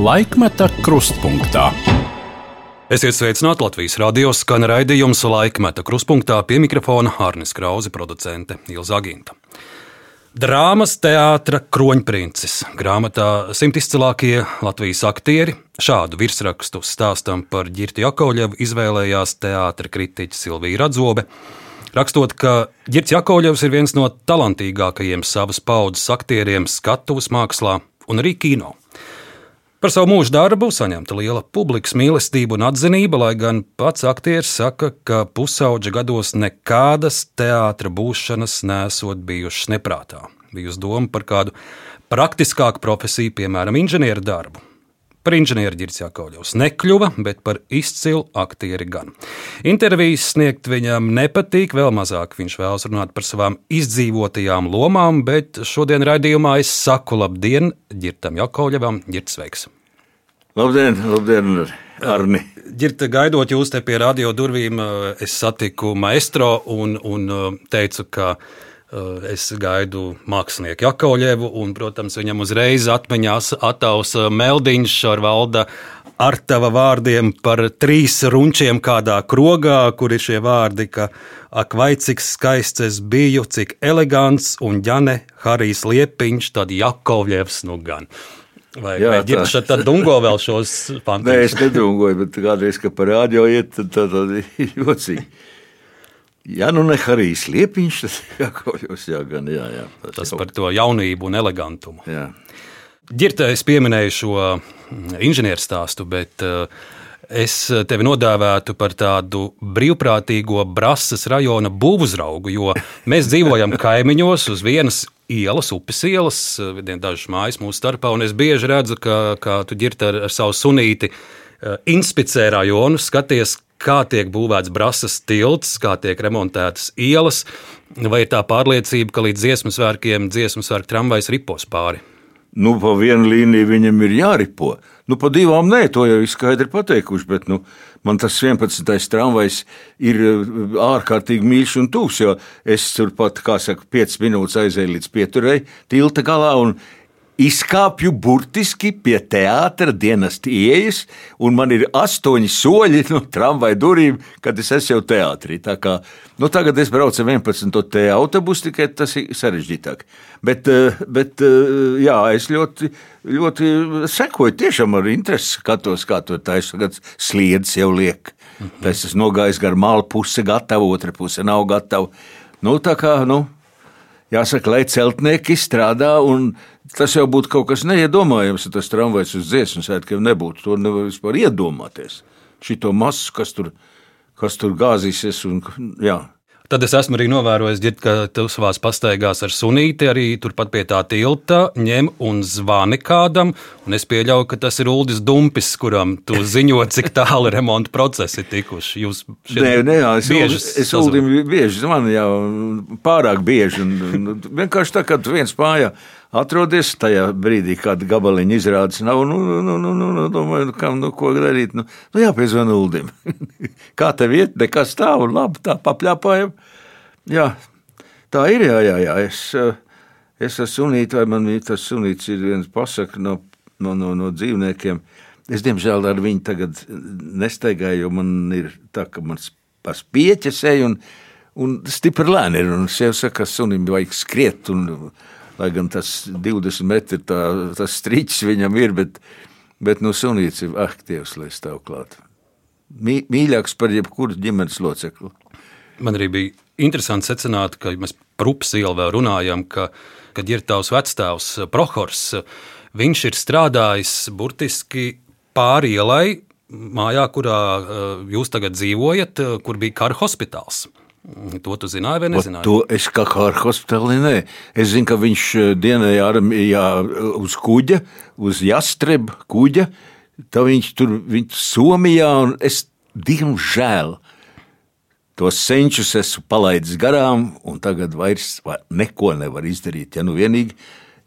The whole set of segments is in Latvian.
Laikmeta krustpunktā. Esiet sveicināti Latvijas radio skan raidījums laikmeta krustpunktā pie mikrofona Hārnes Krause, producente Ilza Aginta. Drāmas teātra kroņprincis. Grāmatā simt izcilākie Latvijas aktieri. Šādu virsrakstu stāstam par Girtu Jakovļevu izvēlējās teātra kritiķa Silvija Radzobe. Rakstot, ka Girts Jakovļevs ir viens no talantīgākajiem savas paudzes aktieriem skatuves mākslā un arī kino. Par savu mūža darbu saņemta liela publikas mīlestība un atzinība, lai gan pats aktieris saka, ka pusauģa gados nekādas teātra būšanas nesot bijušas neprātā. Bijusi doma par kādu praktiskāku profesiju, piemēram, inženieru darbu. Par inženieri Girts Jakovļovs nekļuva, bet par izcilu aktieri gan. Intervijas sniegt viņam nepatīk, vēl mazāk viņš vēlas runāt par savām izdzīvotajām lomām, bet šodien raidījumā es saku labdien Girtam Jakovļovam, Girts sveiks! Labdien, labdien, Arni! Girta, gaidot jūs te pie radio durvīm, es satiku maestro un, un teicu, ka Eh, es gaidu mākslinieku Jakovļevu, un, protams, viņam uzreiz atmiņās attausa meldiņš ar valda ar tava vārdiem par trīs runčiem kādā krogā, kur ir šie vārdi, ka ak, vai cik skaists es biju, cik elegants, un Jane Harijs Liepiņš, tad Jakovļevs nu gan. Vai, Jā, vai ģimenes tad dungo vēl šos fantāzijas? Nē, es nedungoju, bet kādreiz, kad par rādio iet, tad tā ir jocīgi. Ja nu ne Harijs Liepiņš, tad jākaujos, jā, gan, jā, jā. Tas, tas par to jaunību un elegantumu. Jā. Girta, es pieminēju šo inženieru stāstu, bet uh, es tevi nodēvētu par tādu brīvprātīgo Brasas rajona būvuzraugu, jo mēs dzīvojam kaimiņos uz vienas ielas, upes ielas, dažas mājas mūsu starpā, un es bieži redzu, ka, ka tu ģirta ar, ar savu sunīti uh, inspicē rajonu, skaties, kā tiek būvēts brasas tilts, kā tiek remontētas ielas, vai ir tā pārliecība, ka līdz dziesmu svētkiem dziesmu svētku tramvajs ripos pāri? Nu, pa vienu līniju viņam ir jāripo. Nu, pa divām nē, to jau ir skaidri pateikuši, bet nu, man tas 11. tramvajs ir uh, ārkārtīgi mīļš un tūs, jo es turpat, kā saka, 5 minūtes aizēju līdz pieturēji tilta galā un izkāpju burtiski pie teātra dienas ieejas, un man ir astoņi soļi no tramvaja durvīm, kad es esmu jau teātrī. Kā, nu, tagad es braucu ar 11. te autobusu, tikai tas ir sarežģītāk. Bet, eh, bet eh, jā, es ļoti, ļoti sekoju, tiešām ar interesi skatos, kā to taisa, kad sliedz jau liek. Mhm. Es esmu nogājis gar malu pusi gatavu, otra puse nav gatava. Nu, tā kā, nu, jāsaka, lai celtnieki strādā, un tas jau būtu kaut kas neiedomājams, ja tas tramvajs uz dziesmu svētkiem nebūtu. To nevar vispār iedomāties. Šito masu, kas tur, kas tur gāzīsies, un jā. Tad es esmu arī novērojis, ģiet, ka tu savā pastaigās ar sunīti arī turpat pie tā tilta ņem un zvani kādam. Un es pieļauju, ka tas ir Uldis Dumpis, kuram tu ziņo, cik tālu remonta procesi ir tikuši. Jūs nē, nē, jā, es, bieži es Uldim bieži zvanu, jau pārāk bieži. Un, un, vienkārši tā, kad viens mājā atrodies tajā brīdī, kad gabaliņa izrādes nav. Nu, nu, nu, nu, nu, nu, domāju, nu, kam, nu, ko darīt. Nu, nu jāpiezvan Uldim. Kā tev iet, nekas stāv un labi, tā papļāpājam. Jā, tā ir, jā, jā, jā. Es, es esmu sunīts, vai man tas sunīts ir viens pasaka no, no, no, no dzīvniekiem. Es, diemžēl, ar viņu tagad nestaigāju, jo man ir tā, ka man pas pieķes eju un, un stipri lēni ir. Un es jau saku, ka sunim vajag skriet un lai gan tas 20 metri tā, tas striķis viņam ir, bet, bet nu, sunīts ir aktīvs, lai stāv klāt. Mī, mīļāks par jebkuru ģimenes locekli. Man arī bija interesanti secināt, ka mēs par upes ielu vēl runājam, ka, kad ir tavs vecstāvs Prohors, viņš ir strādājis burtiski pāri ielai, mājā, kurā eh, jūs tagad dzīvojat, kur bija kara hospitāls. To tu zināji vai nezināji? To es kā hospitāli nē. Es zinu, ka viņš eh, dienēja armijā eh, uz kuģa, uz jastreba kuģa. Tā viņš tur, viņš Somijā, un es diemžēl tos senčus esmu palaidis garām, un tagad vairs neko nevar izdarīt. Ja nu vienīgi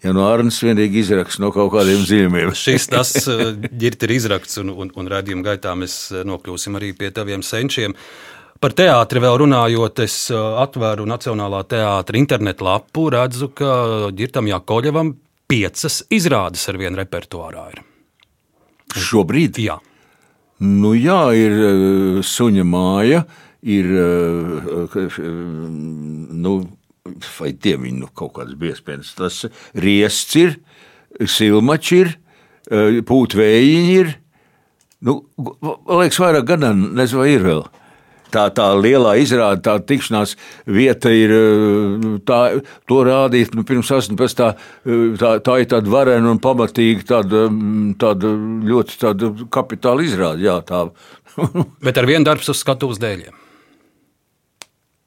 Ja no Arnijas vienīgi izraksts no kaut kādiem zīmēm. Šis tas eh, ģirt ir izraksts, un, un, un redzījuma gaitā mēs nokļūsim arī pie taviem senčiem. Par teātri vēl runājot, es atvēru Nacionālā teātra internetu lapu, redzu, ka Girtam Jakoļevam piecas izrādes ar vienu repertuārā ir. Šobrīd? Jā. Nu, jā, ir suņa māja, ir. Nu, vai tie viņi nu, kaut kādas biespienas. Tas riests ir, silmačs ir, pūtvējiņi ir. Nu, liekas, vairāk gada nezinu, vai ir vēl. Tā, tā lielā izrāde, tā tikšanās vieta ir. Tā, to rādīt nu, pirms 18. Tā, tā, tā ir tāda varena un pamatīga, tāda, tāda ļoti tāda kapitāla izrāde. Jā, tā. Bet ar vienu darbu uz skatuves dēļiem.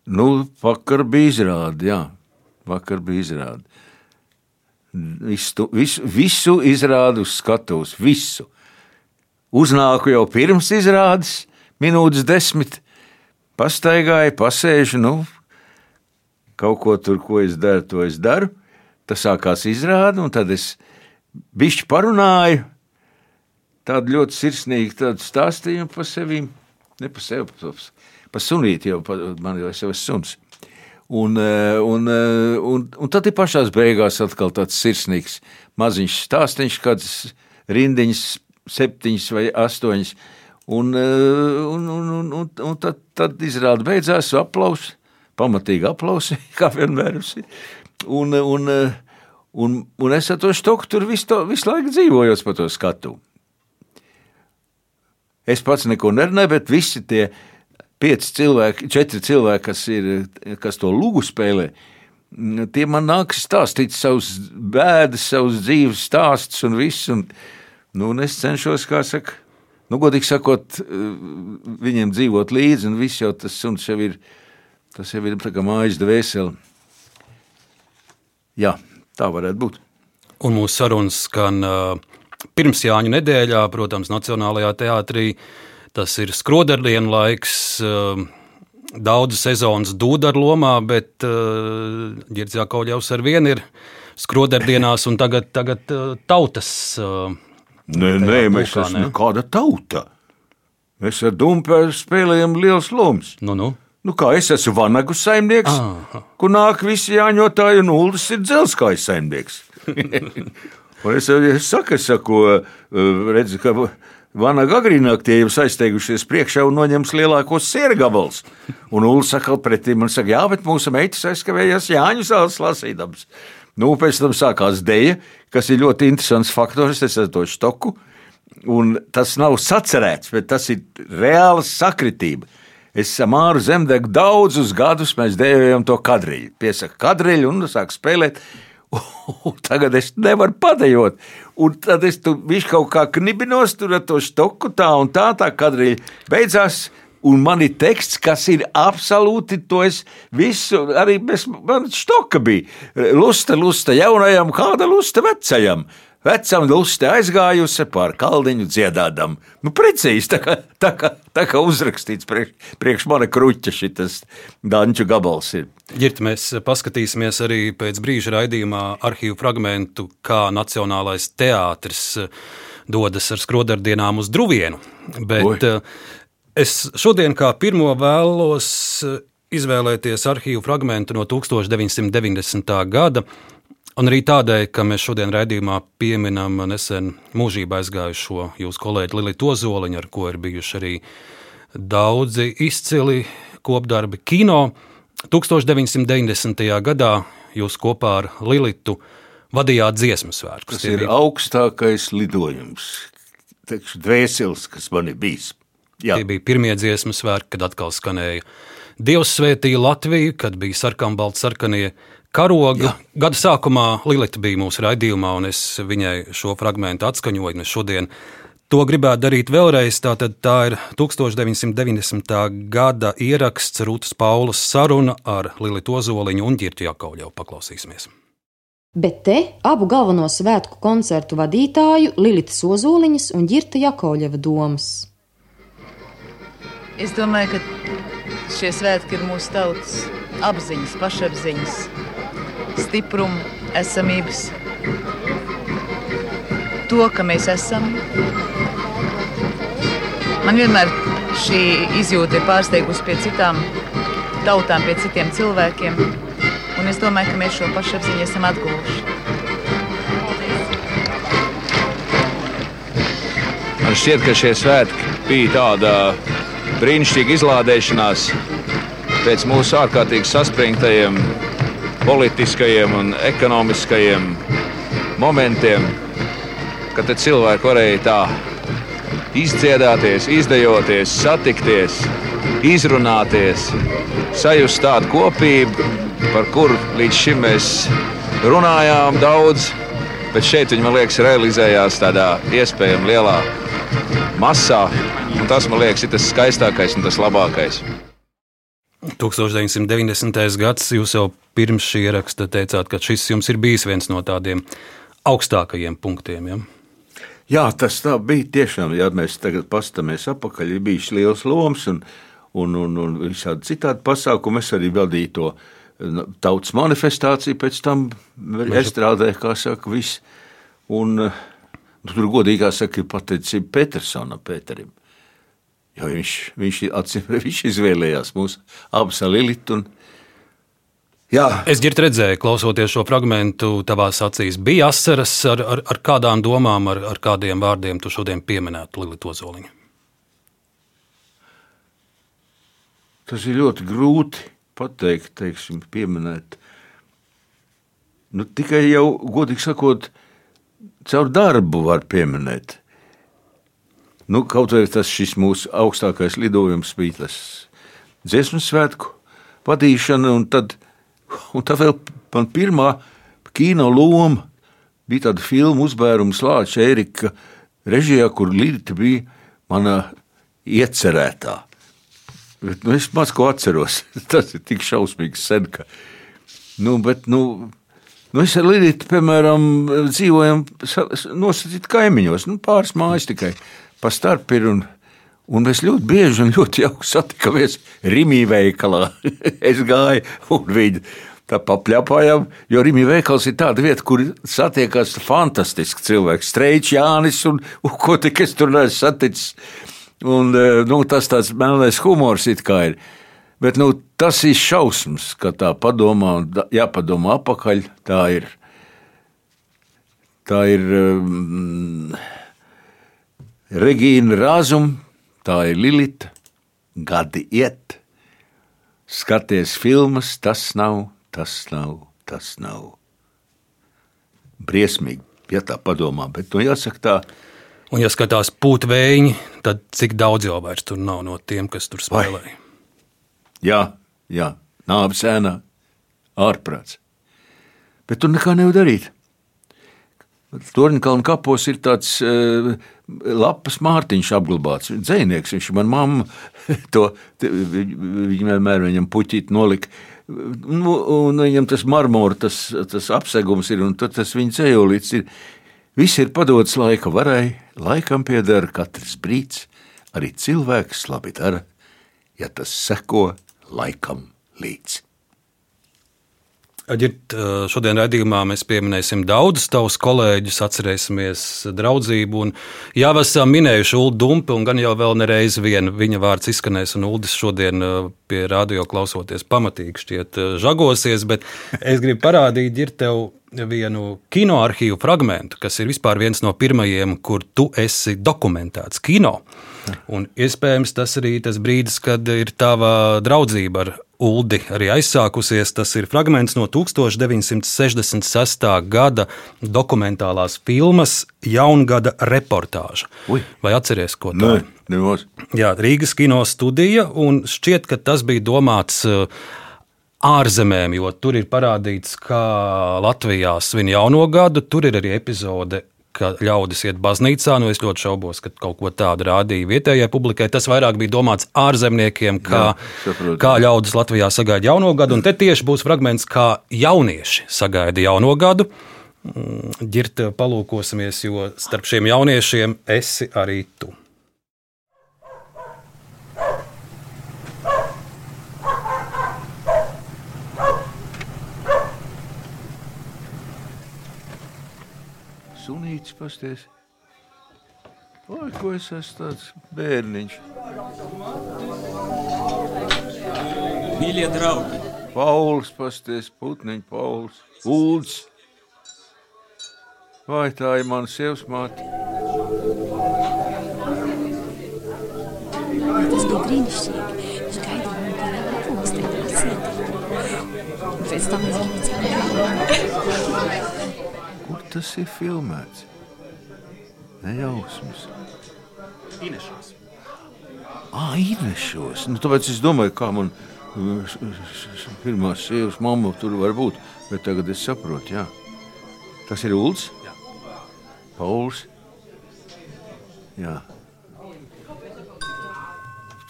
Nu, vakar bija izrāde, jā. Vakar bija izrāde. Visu, visu, visu izrādu uz skatuves, visu. Uznāku jau pirms izrādes, minūtes desmit, pastaigāju, pasēžu, nu, kaut ko tur, ko es daru, to es daru. Tas sākās izrāde, un tad es bišķi parunāju, tādu ļoti sirsnīgu stāstījumu par sevi, ne par sevi, par, par sunīti, jau par, man jau es jau esmu suns. Un, un, un, un tad ir pašās beigās atkal tāds sirsnīgs maziņš stāstīns, kāds rindiņas septiņas vai astoņas. Un, eh, un, un, un, un, un tad, tad izrāda beidzās aplausi, pamatīgi aplausi, kā vienmēr. Un, un, un, un es ar to štoku tur visu, to, visu laiku dzīvoju pa to skatu. Es pats neko nerunāju, bet visi tie pieci cilvēki, četri cilvēki, kas, ir, kas to lūgu spēlē, tie man nāks stāstīt savus bēdas, savus dzīves stāstus un visu. Un, Nu, es cenšos, kā saka, nu, godīgi sakot, eh, viņiem dzīvot līdzi, un viss jau tas suns jau ir, tas jau ir tā kā mājas dvēseli. Jā, tā varētu būt. Un mūsu sarunas skan uh, pirms Jāņu nedēļā, protams, Nacionālajā teātrī. Tas ir skrodardienu laiks, uh, daudz sezonas dūdaru lomā, bet Girds Jākauļaus ar vienu ir skrodardienās un tagad, tagad tautas. Nē, nē mēs esam kāda tauta. Mēs ar Dumpēru spēlējam liels lomas. Nu, nu. Nu, kā es esmu vanagu saimnieks, Aha. kur nāk visi jāņotāji, un Ulas ir dzelzkājas saimnieks. un es, es saku, es saku, redzu, ka vanaga agrīnāk tie jau sasteigušies priekšā un noņems lielākos sērgabals. Un Ulas saka pretī man saka, jā, bet mūsu meitas aizkavējās Jāņu zāles lasīdams. Nu, pēc tam sākās dēļa, kas ir ļoti interesants faktors. Es esmu to štoku, un tas nav sacerēts, bet tas ir reāla sakritība. Es ar Māru Zemdegu daudzus gadus mēs dēvējam to kadriļu. Piesaka kadriļu un sāk spēlēt. Tagad es nevaru padējot. Un tad es tur kaut kā knibinos tur ar to štoku tā un tā, tā kadriļa beidzās un man ir teksts, kas ir absolūti to es visu, arī bez man štoka bija. Lusta, lusta jaunajam, kāda lusta vecajam. Vecam lusta aizgājusi pār kalniņu dziedādam. Nu, precīzi tā kā, tā kā, tā kā uzrakstīts priekš, priekš mana kruķa šis danču gabals. Ir. Ģirt, mēs paskatīsimies arī pēc brīža raidījumā arhīvu fragmentu, kā Nacionālais teātris dodas ar skrodardienām uz Druvienu. Bet, Oi. Es šodien kā pirmo vēlos eh, izvēlēties arhīvu fragment no 1990. gada. Un arī tādēļ, ka mēs šodien raidījumā pieminam nesen mūžībā aizgājušo jūsu kolēģi Lilitu Ozoliņu, ar ko ir bijuši arī daudzi izcili kopdarbi kino. 1990. gadā jūs kopā ar Lilitu vadījāt dziesmu svētkus. Tas ir augstākais lidojums, dvēseles, kas man ir bijis. Jā. Tie bija pirmie dziesmu svētki, kad atkal skanēja Dievs svētīja Latviju, kad bija sarkanbalti sarkanie karogi. Jā. Gada sākumā Lilita bija mūsu raidījumā, un es viņai šo fragment atskaņoju. Šodien to gribētu darīt vēlreiz. Tātad tā ir 1990. gada ieraksts Rūtas Paulas saruna ar Lilitu Ozoliņu un Girtu Jakauļau. Paklausīsimies! Bet te abu galveno svētku koncertu vadītāju Lilitas Ozoliņas un Girta Jakauļeva domas. Es domāju, ka šie svētki ir mūsu tautas apziņas, pašapziņas, stipruma, esamības. To, ka mēs esam. Man vienmēr šī izjūta ir pārsteigusi pie citām tautām, pie citiem cilvēkiem. Un es domāju, ka mēs šo pašapziņu esam atguvuši. Man šķiet, ka šie svētki bija tāda brīnišķīga izlādēšanās pēc mūsu ārkārtīgi saspringtajiem politiskajiem un ekonomiskajiem momentiem, kad cilvēki varēja tā izdziedāties, izdejoties, satikties, izrunāties, sajust tādu kopību, par kuru līdz šim mēs runājām daudz. Bet šeit viņi, man liekas, realizējās tādā iespējami lielā masā. Tas, man liekas, ir tas skaistākais un tas labākais. 1990. gads, jūs jau pirms šī ieraksta teicāt, ka šis jums ir bijis viens no tādiem augstākajiem punktiem. Ja? Jā, tas tā bija tiešām. Ja mēs tagad paskatāmies atpakaļ, ir bijis liels loms un, un, un, un visādi citādi pasākumi. Es arī vadīju to nu, tautas manifestāciju, pēc tam es strādāju, kā saka, viss. Un nu, tur godīgi saka, ir pateicība Petersonam, Pēterim. Jo viņš, viņš, atcīm, viņš izvēlējās mūsu abus Lilitu. Jā. Es dzirdu, redzēju, klausoties šo fragment, tavās acīs bija asaras ar, ar, ar kādām domām, ar, ar kādiem vārdiem tu šodien pieminētu Lilita Ozoliņu. Tas ir ļoti grūti pateikt, teiksim, pieminēt. Nu, tikai jau, godīgi sakot, caur darbu var pieminēt. Nu, kaut arī tas mūsu augstākais lidojums bija tas dziesmu svētku vadīšana, un tad Un tā vēl man pirmā kino loma bija tāda filma uzbērums Lāča Erika režijā, kur Līta bija mana iecerētā. Bet, nu, es maz ko atceros. Tas ir tik šausmīgi sen, ka. Nu, bet, nu, nu es ar Lītu, piemēram, dzīvojam nosacīt kaimiņos, nu, pāris mājas tikai pa starp ir. Un, Un mēs ļoti bieži un ļoti jauki satikāmies Rīgā veikalā. es gāju un viņi tā papļāpājām, jo Rīgā veikals ir tāda vieta, kur satiekas fantastiski cilvēki. Streičs, Jānis un, un ko tik es tur neesmu saticis. Un, e, nu, tas tāds melnais humors it kā ir. Bet nu, tas ir šausmas, ka tā padomā jāpadomā apakaļ. Tā ir. Tā ir um, Regīna Rāzuma tā ir Lilita, gadi iet, skaties filmas, tas nav, tas nav, tas nav. Briesmīgi, ja tā padomā, bet nu jāsaka tā. Un, ja skatās pūtvēji, tad cik daudz jau vairs tur nav no tiem, kas tur spēlē? Vai. Jā, jā, nāves ēnā, ārprāts. Bet tur nekā nevar darīt. Torņkalna kapos ir tāds uh, lapas mārtiņš apglabāts. Dzēnieks, viņš man mamma to, viņa vienmēr viņam puķīt nolika. Nu, un viņam tas marmora, tas, tas apsegums ir, un tas viņa dzējolīts ir. Viss ir padots laika varai, laikam pieder katrs brīdis, arī cilvēks labi dara, ja tas seko laikam līdzi. Aģirt, šodien raidījumā mēs pieminēsim daudzus tavus kolēģus, atcerēsimies draudzību. Jā, esam minējuši Ulu Dumpi, un gan jau vēl nereiz vien viņa vārds izskanēs, un Uldis šodien pie radio klausoties pamatīgi šķiet žagosies, bet es gribu parādīt, ir tev vienu kinoarchīvu fragment, kas ir vispār viens no pirmajiem, kur tu esi dokumentēts kino. Un iespējams tas arī tas brīdis, kad ir tava draudzība ar Uldi arī aizsākusies. Tas ir fragments no 1966. gada dokumentālās filmas Jaungada reportāža. Ui. Vai atceries, ko tā ir? Jā, Rīgas kino studija, un šķiet, ka tas bija domāts uh, ārzemēm, jo tur ir parādīts, kā Latvijā svin jauno gadu. Tur ir arī epizode ka ļaudis iet baznīcā. Nu, es ļoti šaubos, ka kaut ko tādu rādīja vietējai publikai. Tas vairāk bija domāts ārzemniekiem, kā, Jā, kā ļaudis Latvijā sagaida jauno gadu. Un te tieši būs fragments, kā jaunieši sagaida jauno gadu. Girta, mm, palūkosimies, jo starp šiem jauniešiem esi arī tu. Sunītis pasties. Oi, ko es esmu tāds bērniņš. Mīļie draugi! Pauls pasties, putniņš, Pauls, Ulds. Vai tā ir mana sievas māte? bija brīnišķīgi. Viņš gaidīja mani pie lampiņas, tā cieta. Un pēc tam mēs ģimicām. Kur tas ir filmēts? Nejausmas. Inešos. Ah, Inešos. Nu, tāpēc es domāju, kā man uh, pirmā sievas mamma tur var būt. Bet tagad es saprotu, jā. Tas ir Ulds? Jā. Pauls? Jā.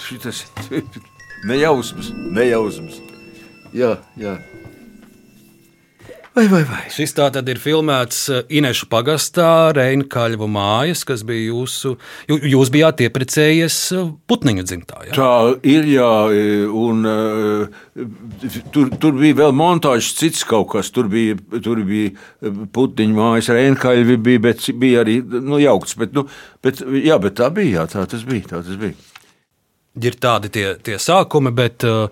Šitas nejausmas, nejausmas. Jā, jā. Vai, vai, vai. Šis tā tad ir filmēts eh, Inešu pagastā, Reinkaļvu mājas, kas bija jūsu. jū- Jūs bijāt ieprecējies eh, Putniņu dzimtā. Ja? Tā ir, jā, un uh, tur, tur bija vēl montāžas, cits kaut kas. Tur bija, tur bija putiņu mājas, rēnkaļi bija, bet bija arī nu, jaukts. Bet, nu, bet, jā, bet tā bija, jā, tā tas bija. Tā tas bija. Ir tādi tie, tie sākumi, bet uh,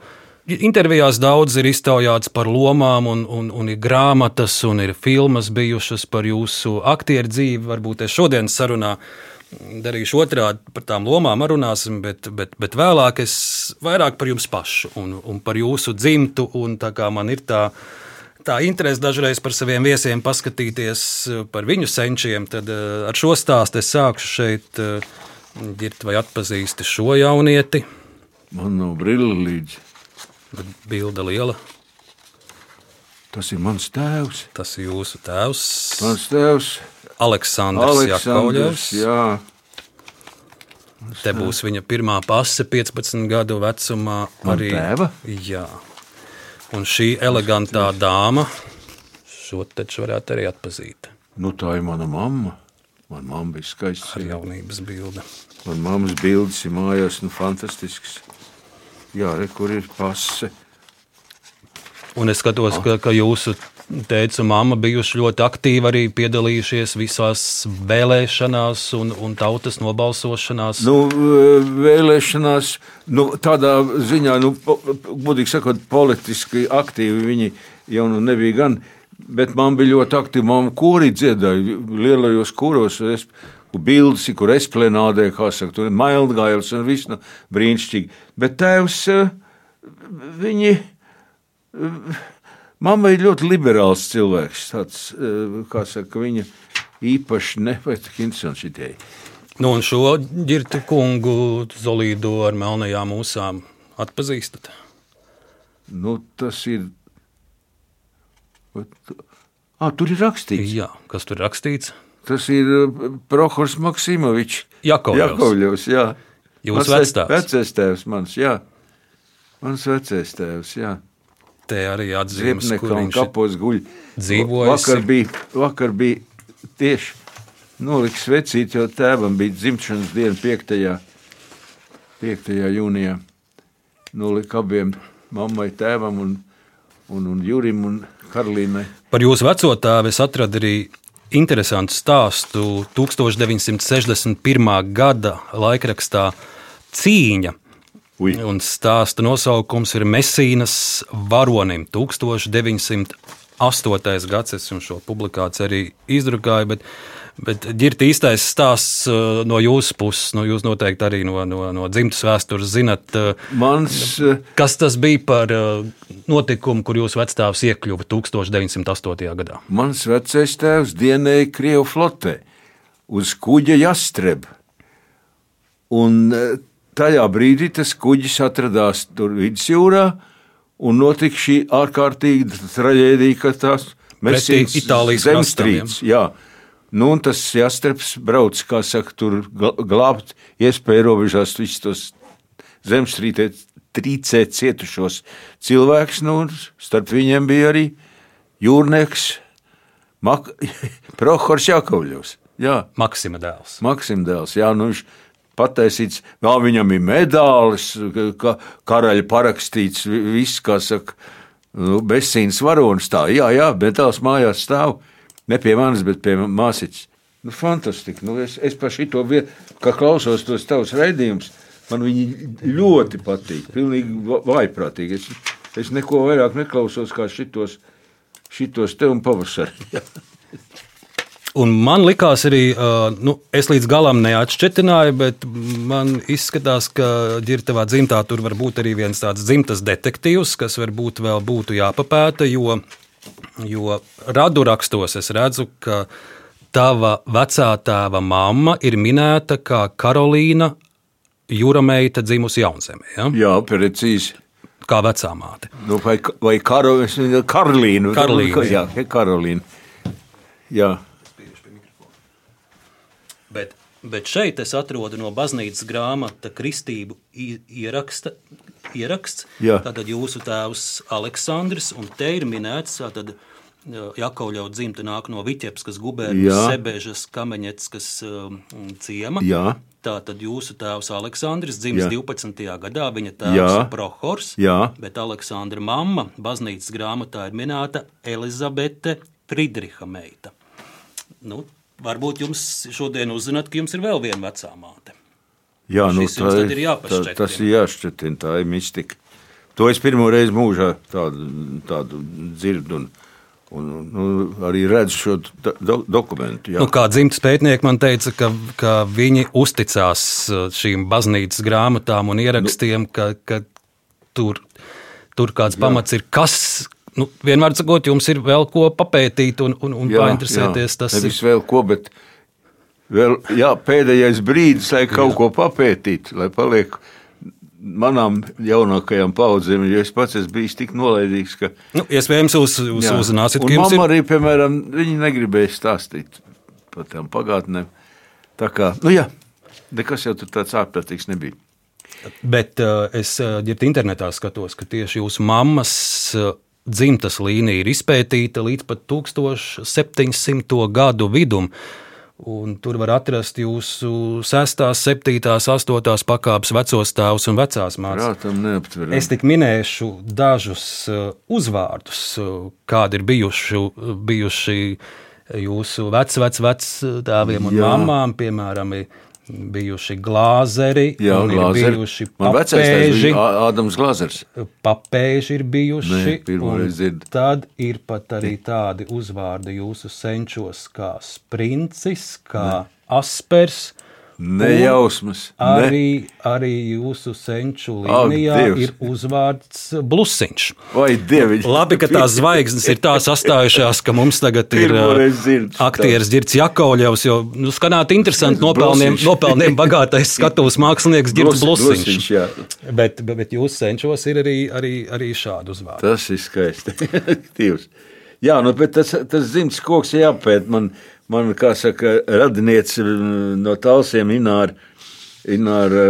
intervijās daudz ir iztaujāts par lomām, un, un, un ir grāmatas, un ir filmas bijušas par jūsu aktieru dzīvi. Varbūt es šodienas sarunā darīšu otrādi par tām lomām, runāsim, bet, bet, bet vēlāk es vairāk par jums pašu un, un par jūsu dzimtu. Man ir tā, tā interese dažreiz par saviem viesiem paskatīties par viņu senčiem, tad eh, ar šo stāstu es sākšu šeit. eh, Girt vai atpazīsti šo jaunieti? Man nav brīvs līdzi. Bet bilde liela. Tas ir mans tēvs. Tas ir jūsu tēvs, Mans tēvs, Aleksandrs Aleksandrs. Jakovļevs. Jā, Te būs viņa pirmā pase 15 gadu vecumā. Man tēva? Jā. Un šī elegantā dāma, šo taču varētu arī atpazīt nu, tā ir mana mamma. Manā mamma bija skaista. ar jaunības bildi. Man mammas bildes ir mājās, nu, fantastisks. Jā, re, kur ir pase. Un es skatos, ka, ka jūsu un mamma bijuši ļoti aktīvi arī piedalījušies visās vēlēšanās un, un tautas nobalsošanās. Nu, vēlēšanās, nu, tādā ziņā, nu, godīgi sakot, politiski aktīvi viņi jau nu nebija gan. Bet man bija ļoti aktīva. Māma korī dziedāja lielajos kuros. Es, Bildes, kur esplanādē, kā saka, tur ir mailgājums un viss nu, brīnišķīgi. Bet tēvs, eh, viņi, eh, mamma ir ļoti liberāls cilvēks. Tāds, eh, kā saka, viņa īpaši nepēc interesants šitie. Nu, un šo ģirtu kungu Zolīdu ar melnajām mūsām atpazīstat? Nu, tas ir. Ah, tur ir rakstīts. Jā, kas tur rakstīts? Tas ir uh, Prohors Maksimovičs. Jakovļevs. Jā. Jūsu Mans vectēvs. Vecais tēvs mans, jā. Mans vecais tēvs, jā. Te arī atzīmes, kur viņš kapos guļ. dzīvojusi. Vakar bija, vakar bija tieši noliks vecīt, jo tēvam bija dzimšanas diena 5. 5. jūnijā. Nolika abiem mammai, tēvam un, un, un Jurim un Karolīnai. Par jūsu veco tēvu es atradu arī interesantu stāstu 1961. gada laikrakstā Cīņa. Ui. Un stāsta nosaukums ir Mesīnas varonim 1908. gads. Es jums šo publikāciju arī izdrukāju, bet, bet ģirti īstais stāsts uh, no jūsu puses. Nu, jūs noteikti arī no, no, no dzimtas vēstures zinat, uh, Mans uh, kas tas bija par notikumu, kur jūsu vecstāvs iekļuva 1908. gadā. Mans vecais tēvs dienēja Krievijas flotē uz kuģa Jastreb. Un eh, tajā brīdī tas kuģis atradās tur vidusjūrā, un notika šī ārkārtīga traģēdija, ka tās Pretī Itālijas zemestrīces. Jā. Nu, un tas Jastrebs brauc, kā saka, tur gl- glābt iespēju robežās visus tos zemestrītē trīcē cietušos cilvēkus. Nu, starp viņiem bija arī jūrnieks Mak Prohors Jakovļovs. Jā, Maksima dēls. Maksim dēls. Jā, nu viņš pataisīts, vēl viņam ir medālis, ka karaļa parakstīts, vi- viss, kā saka, nu, bezcīnas varonis. Tā, jā, jā, metāls mājās stāv. Ne pie manis, bet pie māsītes. Nu, fantastiski. Nu, es, es par šito vietu, kā klausos tos tavus raidījumus, man viņi ļoti patīk. Pilnīgi va- vaiprātīgi. Es, es neko vairāk neklausos kā šitos, šitos te un pavasarī. Un man likās arī, nu, es līdz galam neatšķetināju, bet man izskatās, ka ģirtavā dzimtā tur var būt arī viens tāds dzimtas detektīvs, kas varbūt vēl būtu jāpapēta, jo, jo radu rakstos es redzu, ka tava vecā tēva mamma ir minēta kā Karolīna Jūrameita dzimusi Jaunzemē, ja? Jā, precīzi. kā vecā māte. Nu, vai vai Karo, Karolīna? Karolīna, Jā, Karolīna. Jā. Bet, bet šeit es atrodu no baznīcas grāmata kristību ieraksta, ieraksts. Jā. Tātad jūsu tēvs Aleksandrs, un te ir minēts, tātad Jakauļau dzimta nāk no Viķepskas gubērnijas Jā. Sebežas Kameņeckas um, ciema. Jā. Tātad jūsu tēvs Aleksandrs dzimis Jā. 12. gadā, viņa tēvs Jā. Prohors, Jā. bet Aleksandra mamma baznīcas grāmatā ir minēta Elizabete Friedriha meita. Nu, varbūt jums šodien uzzināt, ka jums ir vēl viena vecā māte. Jā, nu, Šis tā, ir tā, tas ir jāšķetina, tā ir mistika. To es pirmo reizi mūžā tādu, tādu dzirdu un, un, nu, arī redzu šo do, dokumentu. Jā. Nu, kā dzimtas pētnieki man teica, ka, ka viņi uzticās uh, šīm baznīcas grāmatām un ierakstiem, ka, ka tur, tur kāds Jā. pamats ir. Kas, nu, vienmēr sakot, jums ir vēl ko papētīt un, un, un painteresēties. Tas Nevis ir vēl ko, bet vēl, jā, pēdējais brīdis, lai kaut ko papētītu, lai paliek manām jaunākajām paudzēm, jo es pats esmu bijis tik nolaidīgs, ka. nu, iespējams, jūs, Jā. uzzināsiet, ka jums ir. arī, piemēram, viņa negribēja stāstīt par tām pagātnēm. Tā kā, nu jā, nekas jau tur tāds ārprātīgs nebija. Bet uh, es uh, ģirbtu internetā skatos, ka tieši jūsu mammas uh, dzimtas līnija ir izpētīta līdz pat 1700. gadu vidum. Un tur var atrast jūsu 6, 7, 8 pakāpes vecos tēvus un vecās neaptveram. Es tik minēšu dažus uh, uzvārdus, uh, kādi ir bijuši, bijuši jūsu vec, vec, vec tēviem un Jā. mamām, piemēram, bijuši glāzeri, Jā, un ir glāzeri. bijuši papēži. Ādams Glāzers. Papēži ir bijuši, Nē, tad ir pat arī tādi uzvārdi jūsu senčos, kā sprincis, kā aspers. Nejausmas. Ne. Arī, arī jūsu senču līnijā Dievs. ir uzvārds blusiņš. Vai dieviņ. Labi, ka tās zvaigznes ir tā sastājušās, ka mums tagad ir uh, dzirdu aktieris Girts Jakovļevs, jo nu, skanāt interesanti nopelniem, nopelniem bagātais skatuves mākslinieks Girts Blus- Blusiņš. Blusiņš, jā. Bet, bet, jūsu senčos ir arī, arī, arī šādi uzvārdi. Tas ir skaisti. Jā, nu, bet tas, tas dzimts koks ir jāpēt. Man, man kā saka, radinieci mm, no talsiem Ināra. Ināra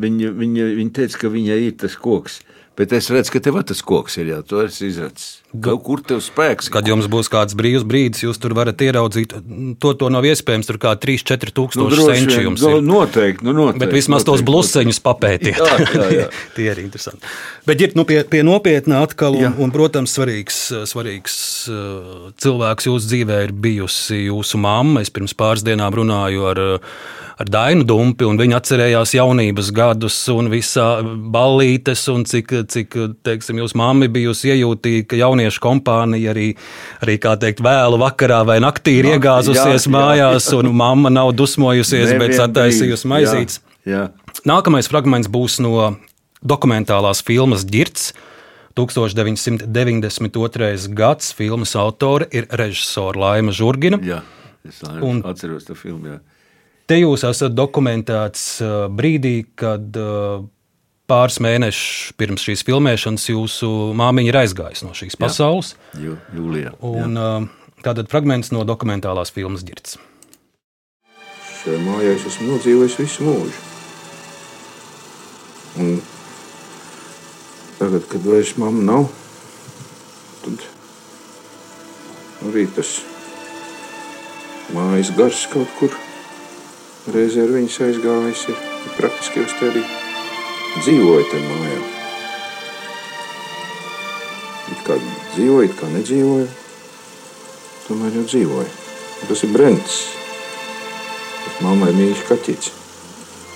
viņa, viņa, viņa teica, ka viņai ir tas koks. Bet es redzu, ka tev tas koks ir jau. To es izrādzu. Kaut kur tev spēks. Kad jums būs kāds brīvs brīdis, jūs tur varat ieraudzīt, to, to nav iespējams. Tur kā 3-4 tūkstoši nu, senču jums nu, ir. noteikti, nu, noteikti. Bet vismaz tos noteikti. bluseņus papētiet. Jā, jā, jā. Tie ir interesanti. Bet ir nu, pie, pie nopietnā atkal, un, Jā. un, protams, svarīgs, svarīgs uh, cilvēks jūsu dzīvē ir bijusi jūsu mamma. Es pirms pāris dienām runāju ar, ar Dainu Dumpi, un viņa atcerējās jaunības gadus un visā ballītes, un cik, cik teiksim, jūsu mamma bijusi iejūtīga jauniešu kompānija arī, arī kā teikt, vēlu vakarā vai naktī ir iegāzusies jā, jā. mājās, un mamma nav dusmojusies, bet Nevienu sataisījusi maizītes. Jā, jā. Nākamais fragments būs no dokumentālās filmas Girts. 1992. gads filmas autore ir režisore Laima Zurgina. jā. Es atceros to filmu. Jā. Te jūs esat dokumentēts uh, brīdī, kad uh, pāris mēnešus pirms šīs filmēšanas jūsu māmiņa ir aizgājusi no šīs pasaules. Jū, jūlijā. Un, uh, tātad fragments no dokumentālās filmas Girts. Šajā mājā es esmu nodzīvojis visu mūžu. Un tagad, kad vairs mamma nav, tad arī tas mājas gars kaut kur reizē ar viņas aizgājis. Ir, praktiski jau te arī dzīvoju tajā mājā. It kā dzīvoju, it kā nedzīvoju, tomēr jau dzīvoju. Un Tas ir Brents. Mammai mīļš kaķis.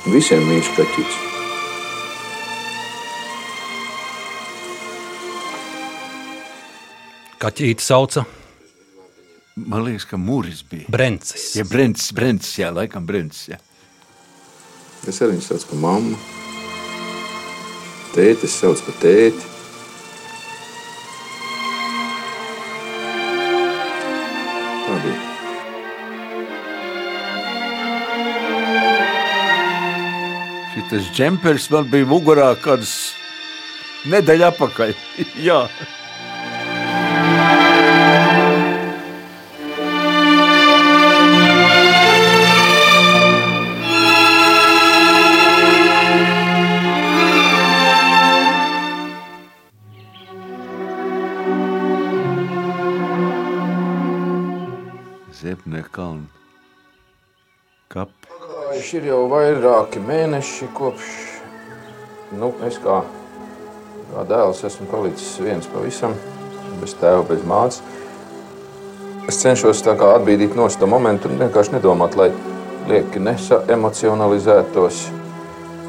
Visiem mīļš kaķis. Kaķīte sauca man liekas, ka Mūris bija. Brencis. Ja Brents, Brents, jā, laikam Brents. Jā. Es arī viņu saucu par mammu. Tētis sauc par tēti. Tā bija. Šis džempers man bija mugurā kādas nedēļa atpakaļ. jā. Pagājuši ir jau vairāki mēneši kopš nu, es kā, kā dēls esmu palicis viens pavisam, bez tēva, bez mātes. Es cenšos atbīdīt no tā momentu un vienkārši nedomāt, lai lieki nesaemocionalizētos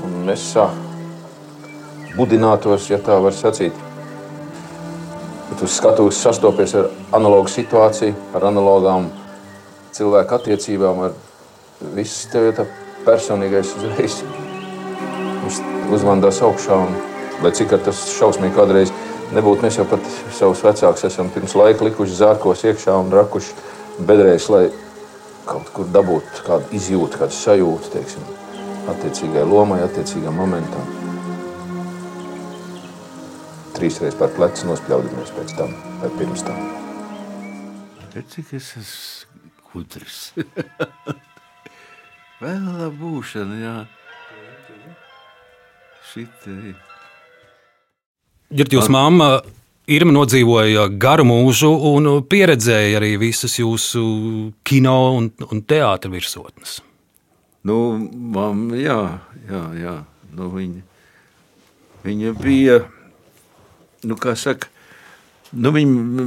un nesabudinātos, ja tā var sacīt. Bet uz skatuves sastopies ar analogu situāciju, ar analogām cilvēku attiecībām, ar viss tev ir tā personīgais uzreiz. Viņš uzvandās augšā, un, lai cik tas šausmīgi kādreiz nebūtu, mēs jau pat savus vecākus esam pirms laika likuši zārkos iekšā un rakuši bedrēs, lai kaut kur dabūtu kādu izjūtu, kādu sajūtu, teiksim, attiecīgai lomai, attiecīgam momentam. Trīsreiz par plecu nospļaudamies pēc tam vai pirms tam. Redz, cik es esmu gudrs. Vēl būšana, jā. Šitai. Girt, jūs mamma Irma nodzīvoja garu mūžu un pieredzēja arī visas jūsu kino un, un teātra virsotnes. Nu, mam, jā, jā, jā. Nu, viņa, viņa bija, nu, kā saka, nu, viņa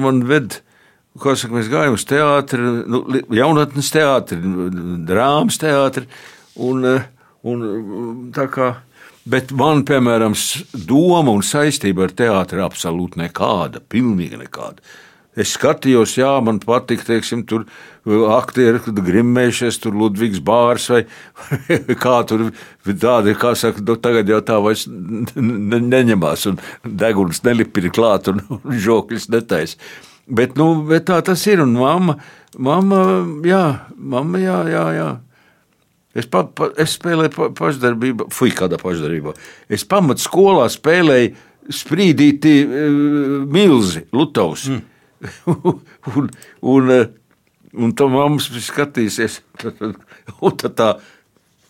man ved, kā saka, mēs gājām uz teātri, nu, jaunatnes teātri, drāmas teātri, un, un tā kā, bet man, piemēram, doma un saistība ar teātri absolūti nekāda, pilnīgi nekāda. Es skatījos, jā, man patīk, teiksim, tur uh, aktieri, kad grimmējušies, tur Ludvigs Bārs vai kā tur tādi, kā saka, nu, tagad jau tā vairs ne, neņemās un deguns nelipina klāt un, žokļus netais. Bet, nu, bet tā tas ir, un mamma, mamma, jā, mamma, jā, jā, jā. Es, pa, pa, es spēlēju pa, pašdarbībā, fuj, kādā pašdarbībā. Es pamat skolā spēlēju sprīdīti uh, milzi, Lutovs. Mm. un, un, eh, un tā mammas bija skatījusies. Un tad tā,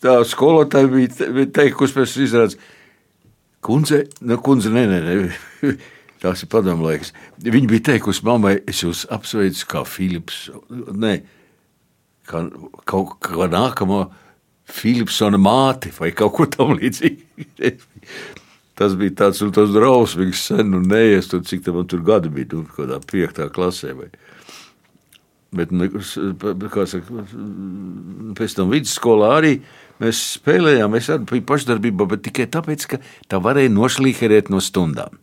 tā skolotāja bija, bija teikusi pēc izrādes, kundze, nu, kundze, nē, nē, nē. Tās ir padomu laiks. Viņa bija teikusi mammai, es jūs apsveicu kā Filips. Nē, kā, kaut kā nākamo Filipsona māti vai kaut ko tamlīdzīgu. Tas bija tāds nu, tas drausmīgs, sen un neies, tur, cik tam tur gadi bija, nu, kādā piektā klasē. Vai. Bet, nu, kā saka, pēc tam vidusskolā arī mēs spēlējām. Es arī biju pašdarbībā, bet tikai tāpēc, ka tā varēja nošlīherēt no stundām.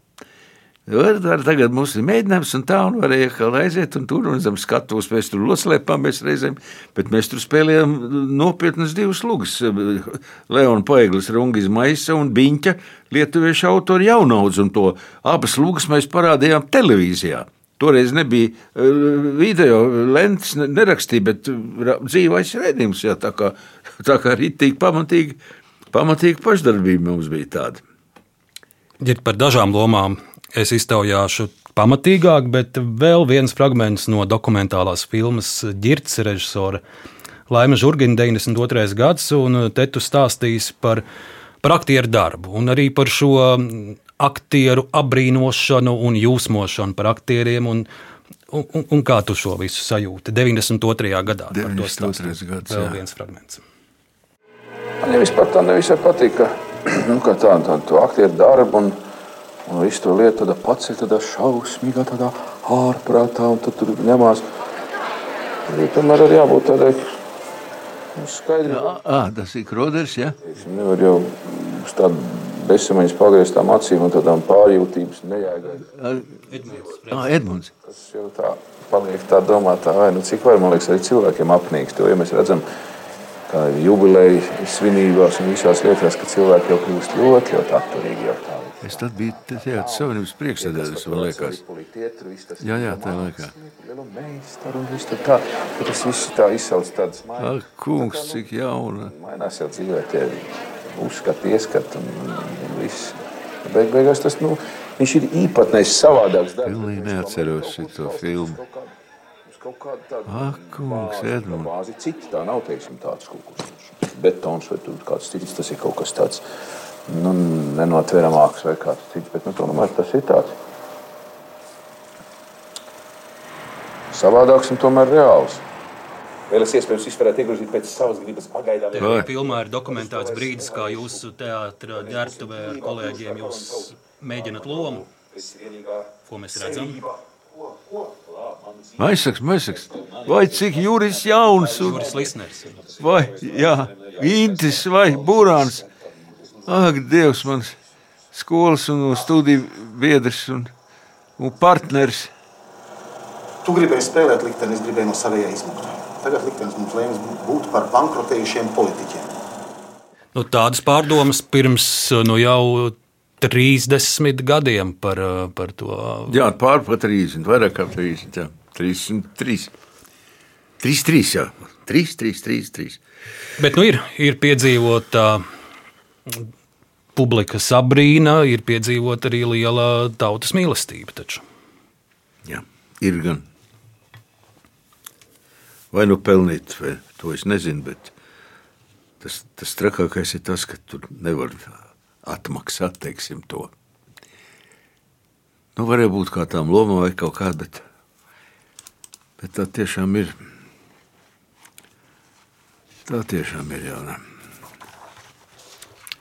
Var, var, tagad mums ir mēģinājums, un tā, un varēja atkal aiziet, un tur un zem skatuves mēs tur noslēpāmies reizēm, bet mēs tur spēlējām nopietnas divas lugas. Leona Paeglis, Rungis Maisa un Biņķa lietuviešu autori jaunaudz, un to abas lugas mēs parādījām televīzijā. Toreiz nebija eh, video, lentes ne- nerakstīja, bet ra- dzīvais redzējums, jā, tā kā, tā kā ritīgi pamatīgi, pamatīgi pašdarbība mums bija tāda. Ir par dažām lomām es iztaujāšu pamatīgāk, bet vēl viens fragments no dokumentālās filmas Girts režisora Laima Žurgina 92. gads, un te tu stāstīs par, par aktieru darbu un arī par šo aktieru apbrīnošanu un jūsmošanu par aktieriem. Un, Un, un, un kā tu šo visu sajūti 92. gadā? par to 92. stāstīji? gads, Vēl viens fragments. Man jau vispār tā nevisai patīk, ka nu, kā tā, tā, to aktieru darbu un, un visu to lietu tādā pats ir tādā šausmīgā, tādā ārprātā, un tad tur ņemās. Arī Tomēr ir jābūt tādai nu, skaidrai. Ah, tas ir Kroders, ja? Nevar jau uz tādu bezsamaņas pagrieztām acīm un tādām pārjūtības nejēgai. Ah, Edmunds. Tas jau tā paliek tā domātā, vai nu cik var, man liekas, arī cilvēkiem apnīks to, ja mēs redzam, kā jubileja svinībās un visās lietās, ka cilvēki jau kļūst ļoti, ļoti atturīgi jau tā. Es tad biju Teātris Savienības priekšsēdētājs, man liekas. Jā, jā, tā laikā. Tā, tas viss tā izsauc tādas Ak, kungs, cik jauna. Mainās jau dzīvē tie uzskati, ieskati un, viss. Beig, beigās tas, nu, viņš ir īpatnējs savādāks. darbs. Pilnīgi neatceros šito filmu. Ak, kungs, Edmunds. bāzi citi tā nav, teiksim, tāds kaut kas betons vai tur kāds cits, tas ir kaut kas tāds, nu, nenotveramāks vai kāds cits, bet, nu, tomēr tas ir tāds savādāks un tomēr reāls. Vēl es iespējams izvarētu iegrozīt pēc savas gribas pagaidām. Vai. Filmā ir dokumentēts brīdis, kā jūsu teātris ģērbtuvē ar kolēģiem jūs mēģināt lomu. Ko mēs redzam? Maisaks, maisaks. Vai cik Juris jauns un Juris Lisners. vai, jā, Intis vai Burāns. Ak, Dievs, mans skolas un studiju biedrs un, un partners. Tu gribēji spēlēt likteni, es gribēju no savējā izmukt. Tagad liktenis mums lēms būt par bankrotējušiem politiķiem. Nu, tādas pārdomas pirms nu, jau 30 gadiem par, par to. Jā, pār pa 30, vairāk kā 30, jā. 33. 33, jā. 3, 3, 3, 3. Bet nu, ir, ir piedzīvota publikas abrīna, ir piedzīvota arī liela tautas mīlestība. Taču. Jā, ir gan. Vai nu pelnīt, vai to es nezinu, bet tas, tas trakākais ir tas, ka tur nevar atmaksāt, teiksim, to. Nu, varēja būt kā tām lomām vai kaut kā, bet, bet tā tiešām ir. Tā tiešām ir jauna.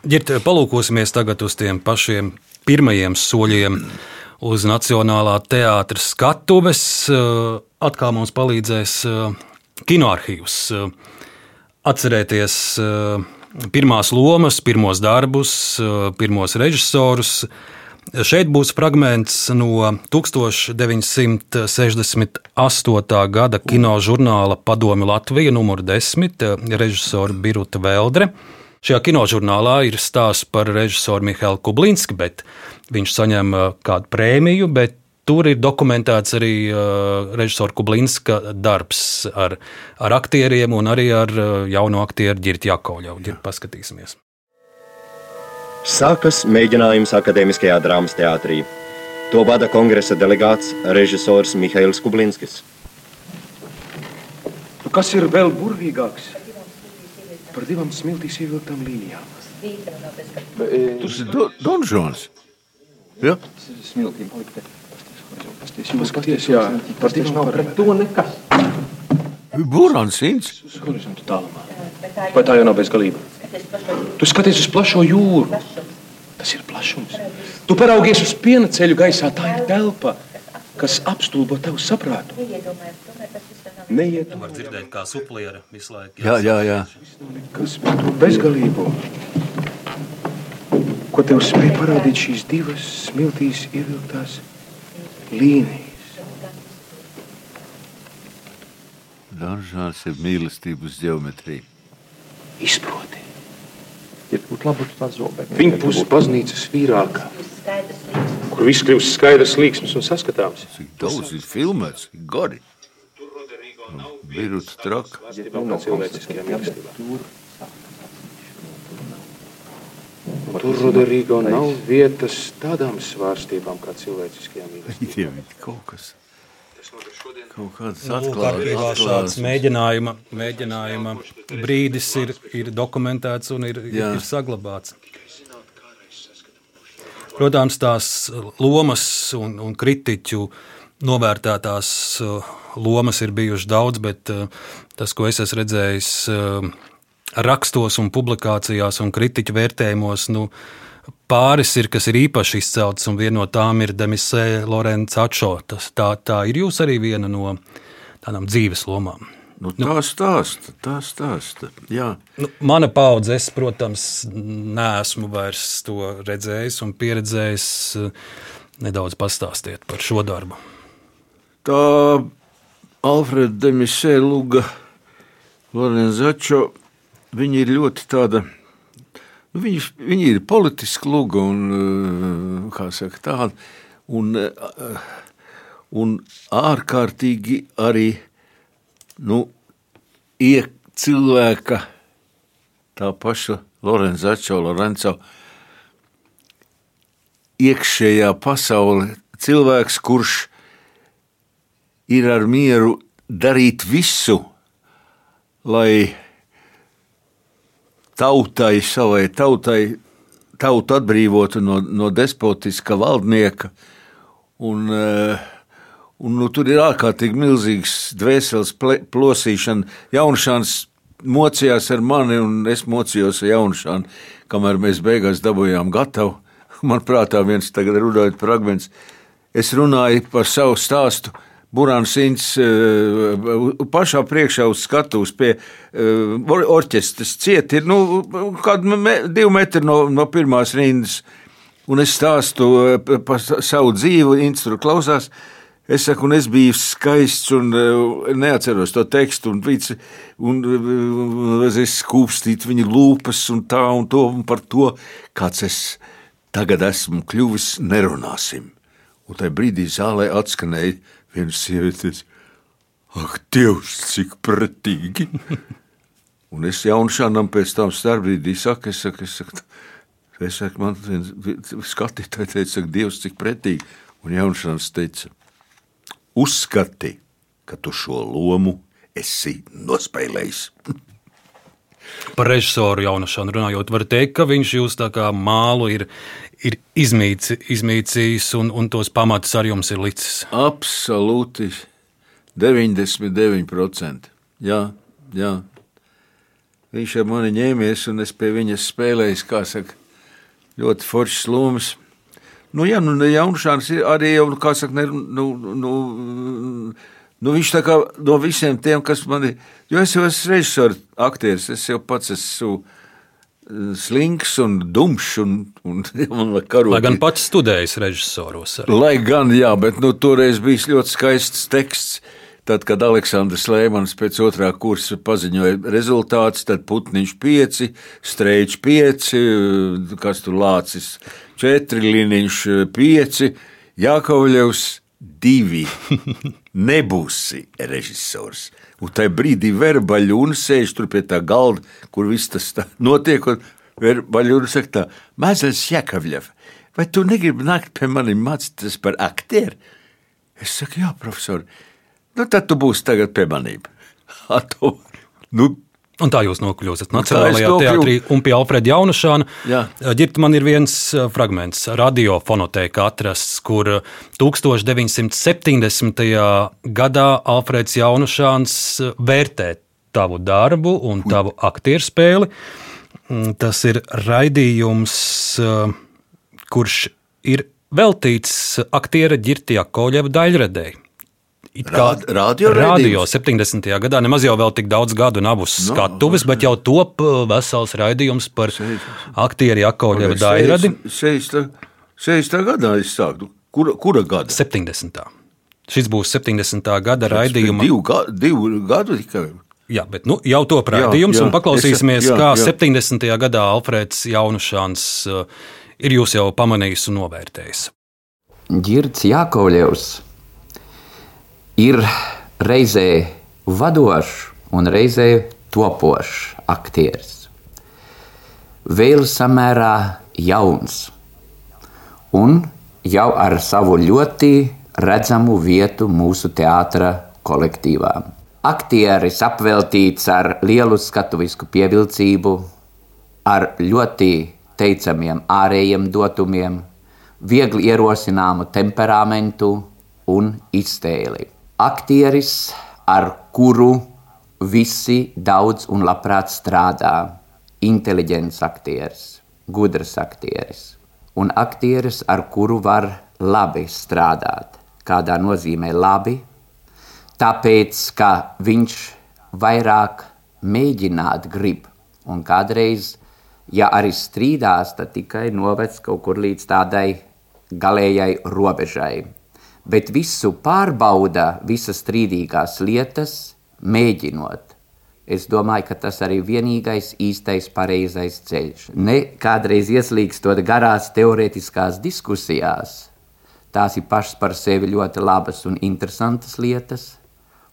Ģirt, palūkosimies tagad uz tiem pašiem pirmajiem soļiem uz Nacionālā teātras skatuves. Atkal mums palīdzēs kinoarchīvs. Atcerēties pirmās lomas, pirmos darbus, pirmos režisorus. Šeit būs fragments no 1968. gada kino žurnāla Padomi Latvija, numur 10, režisora Biruta Veldre. Šajā kinožurnālā ir stāsts par režisoru Mihālu Kublinski, bet viņš saņem kādu prēmiju, bet tur ir dokumentēts arī uh, režisora Kublinska darbs ar, ar aktieriem un arī ar uh, jauno aktieru Girtu Jakovļovu. Ģirt, paskatīsimies. Sākas mēģinājums Akademiskajā drāmas teātrī. To vada kongresa delegāts režisors Mihails Kublinskis. Nu, kas ir vēl burvīgāks par divām smiltīs ievilktām līnijām? Tas ir do, Donžons. Ja? Smiltīm palikte. Paskaties, jā, par tieši nav pret to nekas. Uz horizontu tālumā. Vai tā jau nav bezgalība? Tu skaties uz plašo jūru. Tas ir plašums. Tu paraugies uz piena ceļu gaisā. Tā ir telpa, kas apstulbo tavu saprātu. Neiet. Var dzirdēt, kā supliera visu laiku. Jā, jā, jā. Kas par to bezgalību? Ko tev spēj parādīt šīs divas smiltīs ievilktās līnijas? Donžons ir mīlestības geometrija. Izproti. Viņa puses baznīcas vīrākā, kur viss kļūst skaidrs, līksms un saskatāms. Cik daudz ir filmēts, gari. Birut traka. Nav cilvēciskajā mīlestībā. Tur, Rodrigo, nav vietas tādām svārstībām kā cilvēciskajā mīlestībā. Dievi, kaut kas. Kaut kāds Nu, arhīvā šāds mēģinājuma, mēģinājuma brīdis ir, ir dokumentēts un ir, Jā. ir saglabāts. Protams, tās lomas un, un kritiķu novērtētās uh, lomas ir bijušas daudz, bet uh, tas, ko es esmu redzējis uh, rakstos un publikācijās un kritiķu vērtējumos, nu, pāris ir, kas ir īpaši izceltas, un viena no tām ir Demisē Lorence Atšo. Tas, tā, tā ir jūs arī viena no tādām dzīves lomām. Nu, tā stāsta, tā stāsta. Nu, mana paudze, es, protams, neesmu vairs to redzējis un pieredzējis. Nedaudz pastāstiet par šo darbu. Tā Alfreda Demisē, Luga, Lorenzačo, viņi ir ļoti tāda. Nu, viņi, viņi ir politiski luga un kā saka tāda. Un, un ārkārtīgi arī nu, iek cilvēka, tā paša Lorenzačo, Lorenzo, iekšējā pasaule, cilvēks, kurš ir ar mieru darīt visu, lai tautai, savai tautai, tautu atbrīvotu no, no despotiska valdnieka. Un, uh, Un, nu, tur ir ārkārtīgi milzīgs dvēseles plosīšana. Jaunšāns mocījās ar mani, un es mocījos ar Jaunšānu, kamēr mēs beigās dabūjām gatavu. Man prātā viens tagad runājot fragments. Es runāju par savu stāstu. Burāns Inns uh, pašā priekšā uz skatuves pie uh, orķestras ciet ir nu, kādi me, divi metri no, no pirmās rindas. Un es stāstu uh, par savu dzīvi, Inns tur klausās. Es saku, un es biju skaists, un neatceros to tekstu, un, vici, un, un es skūpstīju viņa lūpas, un tā, un to, un par to, kāds es tagad esmu kļuvis, nerunāsim. Un tajā brīdī zālē atskanēja viena sieviete. Ak, Dievs, cik pretīgi! un es jaunšanam pēc tam starpbrīdī saku, es saku, es saku, es saku man skatītāji teica, Dievs, cik pretīgi. Un jaunšanas teica, uzskati, ka tu šo lomu esi nospēlējis. Par režisoru Jaunašanu runājot, var teikt, ka viņš jūs tā kā mālu ir, ir izmīci, izmīcījis un, un tos pamatus ar jums ir licis. Absolūti 99%. Jā, jā. Viņš ar mani ņēmies un es pie viņas spēlēju, kā saka, ļoti foršas lomas. Nu, jā, nu, Jaunšāns ir arī jau, nu, kā saka, ne, nu, nu, nu, viņš tā kā no visiem tiem, kas man ir, jo es jau esmu režisors, aktieris, es jau pats esmu slinks un dumšs. Un, un, un Lai gan pats studējis režisoros. Arī. Lai gan, jā, bet nu, toreiz bija ļoti skaists teksts. Tad, kad Aleksandrs Lēmans pēc otrā kursa paziņoja rezultātus, tad Putniņš 5, Streičs 5, kas tur lācis 4, Liniņš 5, Jākovļevs 2. Nebūsi režisors. Un tajā brīdī verbaļūna sēž tur pie tā galda, kur viss tas notiek. Verbaļūna saka, tā, Mazais Jākovļev, vai tu negribi nākt pie manis mācīties par aktieru? Es saku, jā, profesor, nu, tad tu būsi tagad pie maniem. nu, Un tā jūs nokļūstat Nacionālajā teātrī un pie Alfreda Jaunašāna. Ģirta man ir viens fragments, radiofonotēka atrasts, kur 1970. gadā Alfreds Jaunašāns vērtē tavu darbu un tavu aktieru spēli. Mm, tas ir raidījums, kurš ir veltīts aktiera Ģirta Jakoļeva daļradēji. Rād, radio, radio 70. gadā nemaz jau vēl tik daudz gadu nav uz no, skatuves, bet jau top uh, vesels raidījums par aktieru Jakovļeva dairadi. 60. gadā es sāku. Kura, kura gada? 70. Šis būs 70. gada raidījuma. Divu, ga, divu gadu tikai. Jā, bet nu, jau to raidījums, un paklausīsimies, es, jā, kā jā. 70. gadā Alfrēds Jaunušāns uh, ir jūs jau pamanījis un novērtējis. Girds Jakovļevs ir reizē vadošs un reizē topošs aktieris. Vēl samērā jauns un jau ar savu ļoti redzamu vietu mūsu teātra kolektīvā. Aktieris apveltīts ar lielu skatuvisku pievilcību, ar ļoti teicamiem ārējiem dotumiem, viegli ierosināmu temperamentu un iztēli aktieris, ar kuru visi daudz un labprāt strādā. Inteliģents aktieris, gudrs aktieris un aktieris, ar kuru var labi strādāt. Kādā nozīmē labi? Tāpēc, ka viņš vairāk mēģināt grib. Un kādreiz, ja arī strīdās, tad tikai novec kaut kur līdz tādai galējai robežai. Bet visu pārbauda, visas strīdīgās lietas, mēģinot. Es domāju, ka tas arī ir vienīgais īstais pareizais ceļš. Ne kādreiz ieslīgstot garās teorētiskās diskusijās. Tās ir pašas par sevi ļoti labas un interesantas lietas,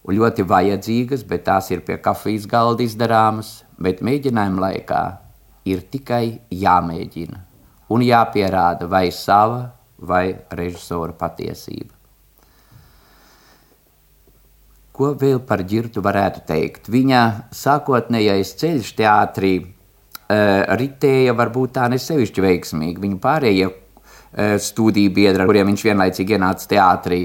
un ļoti vajadzīgas, bet tās ir pie kafijas galda izdarāmas. Bet mēģinājuma laikā ir tikai jāmēģina un jāpierāda vai sava vai režisora patiesība. Ko vēl par ģirtu varētu teikt? Viņa sākotnējais ceļš teātrī uh, ritēja varbūt tā nesevišķi veiksmīgi. Viņa pārējie uh, studiju biedri, kuriem viņš vienlaicīgi ienāca teātrī,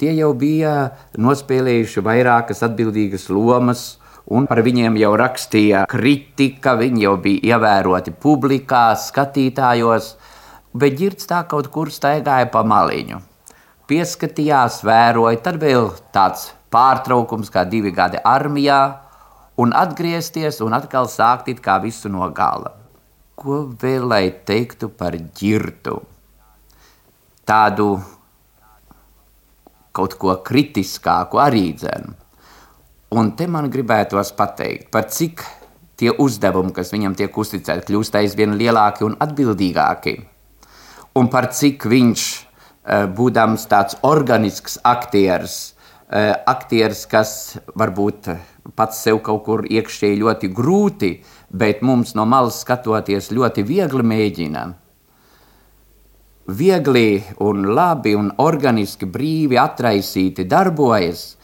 tie jau bija nospēlējuši vairākas atbildīgas lomas, un par viņiem jau rakstīja kritika, viņi jau bija ievēroti publikā, skatītājos, bet ģirts tā kaut kur staigāja pa maliņu. Pieskatījās, vēroja, tad vēl tāds pārtraukums, kā divi gadi armijā, un atgriezties un atkal sākt it kā visu no gala. Ko vēl lai teiktu par ģirtu? Tādu kaut ko kritiskāku arī dzēnu. Un te man gribētos pateikt, par cik tie uzdevumi, kas viņam tiek uzticēti, kļūst aizvien lielāki un atbildīgāki. Un par cik viņš, eh, būdams tāds organisks aktieris, aktieris, kas varbūt pats sev kaut kur iekšēji ļoti grūti, bet mums no malas skatoties ļoti viegli mēģina. Viegli un labi un organiski brīvi atraisīti darbojas,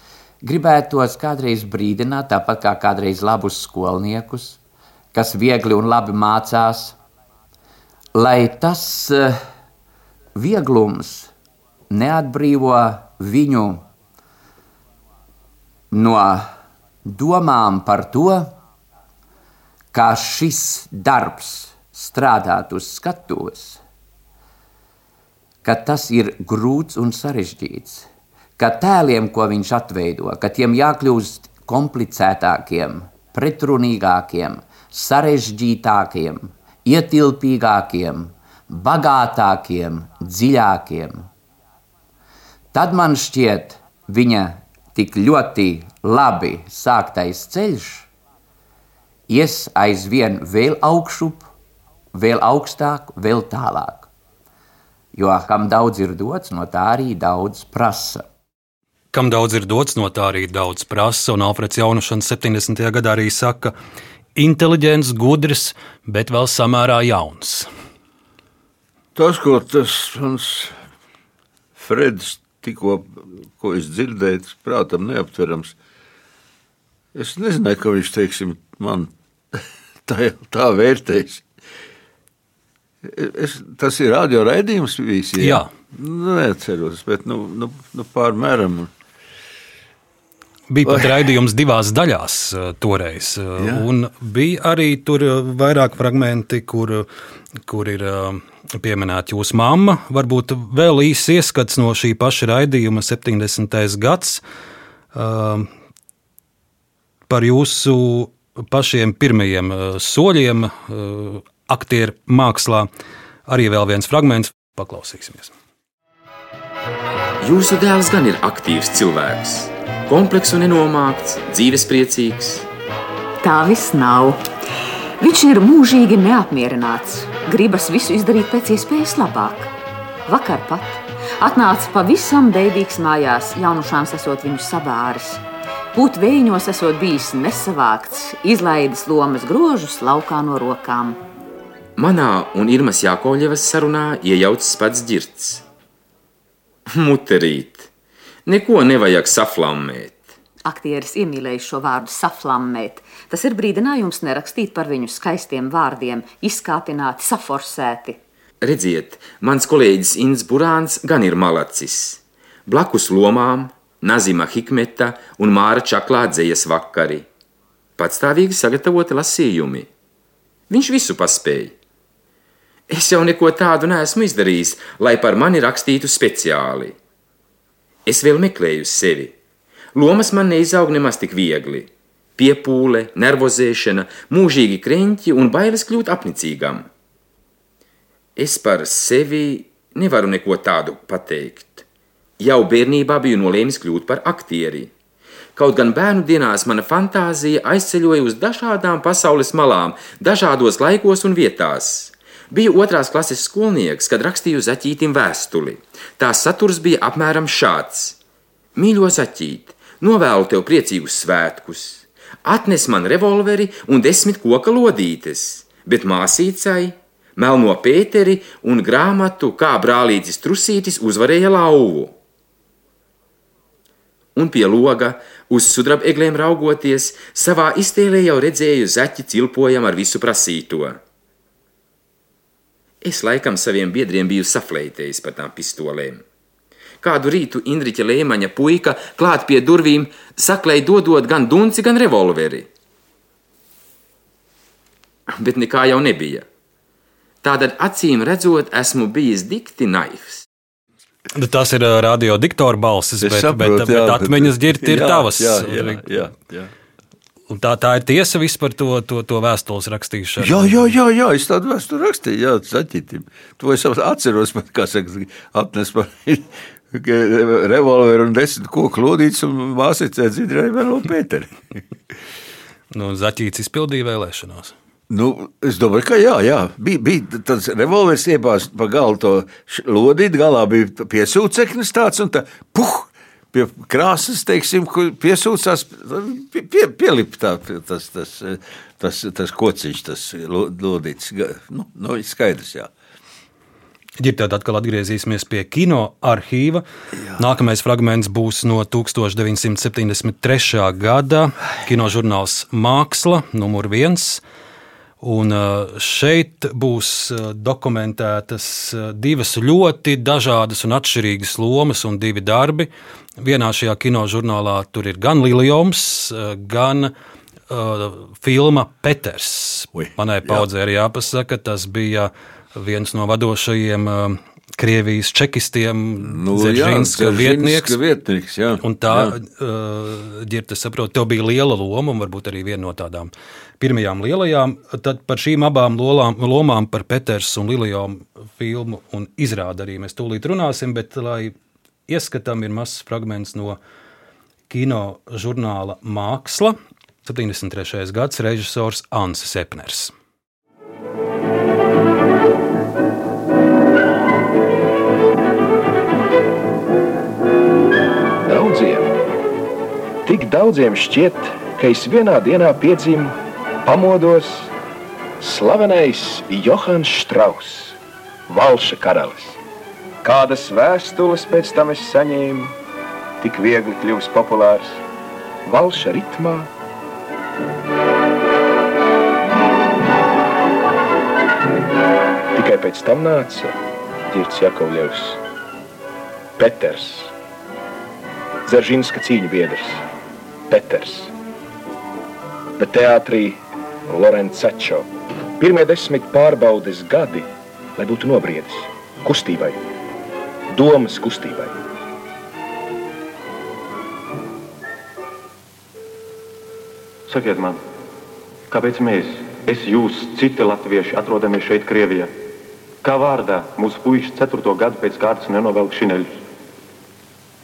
gribētos kādreiz brīdināt, tāpat kā kādreiz labus skolniekus, kas viegli un labi mācās, lai tas uh, vieglums neatbrīvo viņu no domām par to, kā šis darbs strādāt uz skatuves, ka tas ir grūts un sarežģīts, ka tēliem, ko viņš atveido, ka tiem jākļūst komplicētākiem, pretrunīgākiem, sarežģītākiem, ietilpīgākiem, bagātākiem, dziļākiem. Tad man šķiet, viņa tik ļoti labi sāktais ceļš ies aizvien vēl augšup, vēl augstāk, vēl tālāk. Jo kam daudz ir dots, no tā arī daudz prasa. Kam daudz ir dots, no tā arī daudz prasa, un Alfreds Jaunušans 70. gadā arī saka, inteliģents, gudrs, bet vēl samērā jauns. Tas, ko tas mans Freds tikko, ko es dzirdēju, prātam neaptverams. Es nezināju, ka viņš teiksim, man tā, tā vērtēs. Es, tas ir radio raidījums bijis. Jā. Nu, neatceros, bet nu, nu, nu pārmēram. Bija pat raidījums divās daļās uh, toreiz. Uh, jā. Un bija arī tur vairāk fragmenti, kur, kur ir pieminēta jūsu mamma. Varbūt vēl īsts ieskats no šī paša raidījuma, 70. gads, par jūsu pašiem pirmajiem soļiem aktieru mākslā. Arī vēl viens fragments, paklausīsimies. Jūsu dēls gan ir aktīvs cilvēks, komplekss un nenomākts, dzīvespriecīgs. Tā viss nav. Viņš ir mūžīgi neapmierināts, gribas visu izdarīt pēc iespējas labāk. Vakar pat atnāca pavisam beidīgs mājās, jaunušāns esot viņu sabāris. Būt vējiņos esot bijis nesavākts, izlaidis lomas grožus laukā no rokām. Manā un Irmas Jākoļevas sarunā iejaucas pats ģirts. Muterīt, neko nevajag saflammēt. Aktieris iemīlējis šo vārdu saflammēt. Tas ir brīdinājums nerakstīt par viņu skaistiem vārdiem, izkāpināti, saforsēti. Redziet, mans kolēģis Inns Burāns gan ir malacis. Blakus lomām Nazima Hikmeta un Māra Čaklā dzējas vakari. Patstāvīgi sagatavoti lasījumi. Viņš visu paspēja. Es jau neko tādu neesmu izdarījis, lai par mani rakstītu speciāli. Es vēl meklēju sevi Lomas man neizaug nemaz tik viegli. piepūle, nervozēšana, mūžīgi kreņķi un bailes kļūt apnicīgam. Es par sevi nevaru neko tādu pateikt. Jau bērnībā biju nolēmis kļūt par aktieri. Kaut gan bērnu dienās mana fantāzija aizceļoja uz dažādām pasaules malām, dažādos laikos un vietās. Biju otrās klases skolnieks, kad rakstīju zaķītim vēstuli. Tās saturs bija apmēram šāds: Mīļo zaķīt, novēlu tev priecīgus svētkus, atnes man revolveri un desmit koka lodītes, bet māsīcai melno pēteri un grāmatu, kā brālītis Trusītis uzvarēja lauvu. Un pie loga, uz sudraba eglēm raugoties, savā iztēlē jau redzēju zaķi cilpojam ar visu prasīto. Es laikam saviem biedriem biju safleitējis par tām pistolēm. Kādu rītu Indriča Lēmaņa puika klāt pie durvīm saklēja dodot gan dunci, gan revolveri. Bet nekā jau nebija. Tātad, acīm redzot, esmu bijis dikti naivs. Tas ir radio diktora balsis, Es bet, saprotu, bet, jā, bet bet- atmiņas ģirti ir jā, tavas. jā, jā, jā, jā. Un tā, tā ir tiesa vispār to, to, to vēstules rakstīšanu. Jā, jā, jā, jā, es tādu vēsturi rakstīju, jā, zaķitim. To es atceros, man, kā saka, atnes man revolveru un desmit koku lodītes un māsīcē dzirdēja vēl no Pēteri. Nu, Zaķīts izpildīja vēlēšanās. Nu, es domāju, ka jā, jā. bija, bija tāds revolvers iebāzts pa galu to lodīti, galā bija piesūceknis tāds un tā, puh, pie krāsas, teiksim, piesūcās, pie, pie, pielip tā, tas, tas, tas, tas kociņš, tas lo- lodītis. Ga- Nu, nu, skaidrs, jā. Ģirti tad atkal atgriezīsimies pie kino arhīva. Nākamais fragments būs no 1973. gada kinožurnāls Māksla, numur viens. Un uh, šeit būs uh, dokumentētas uh, divas ļoti dažādas un atšķirīgas lomas un divi darbi. Vienā šajā kinožurnālā tur ir gan Lieljoms, gan uh, filma Peters. Manai paudzei arī jāpasaka, tas bija viens no vadošajiem uh, Krievijas čekistiem, Nu, jā, Dzeržinska vietnieks. vietnieks, jā. Un tā, Jā. uh, Girta, saprot, tev bija liela loma, un varbūt arī viena no tādām pirmajām lielajām. Tad par šīm abām lolām, lomām, par Peters un Lilijām filmu un izrādi arī mēs tūlīt runāsim, bet, lai ieskatām, ir mazs fragments no kino žurnāla Māksla, 73. gads, režisors Ansis Epners. Daudziem, tik daudziem šķiet, ka es vienā dienā piedzīvu, pamodos slavenais Johans Strauss, Valša karalis. Kādas vēstules pēc tam es saņēmu, tik viegli kļuvis populārs Valša ritmā. Tikai pēc tam nāca Girts Jakovļevs, Peters. Zeržinska cīņu biedrs, Peters. Bet teātrī Lorenz Sačo. Pirmie desmit pārbaudes gadi, lai būtu nobriedis kustībai, domas kustībai. Sakiet man, kāpēc mēs, es, jūs, citi latvieši, atrodamies šeit, Krievijā? Kā vārdā mūsu puikas 4. gadu pēc kārtas nenovelk šineļus?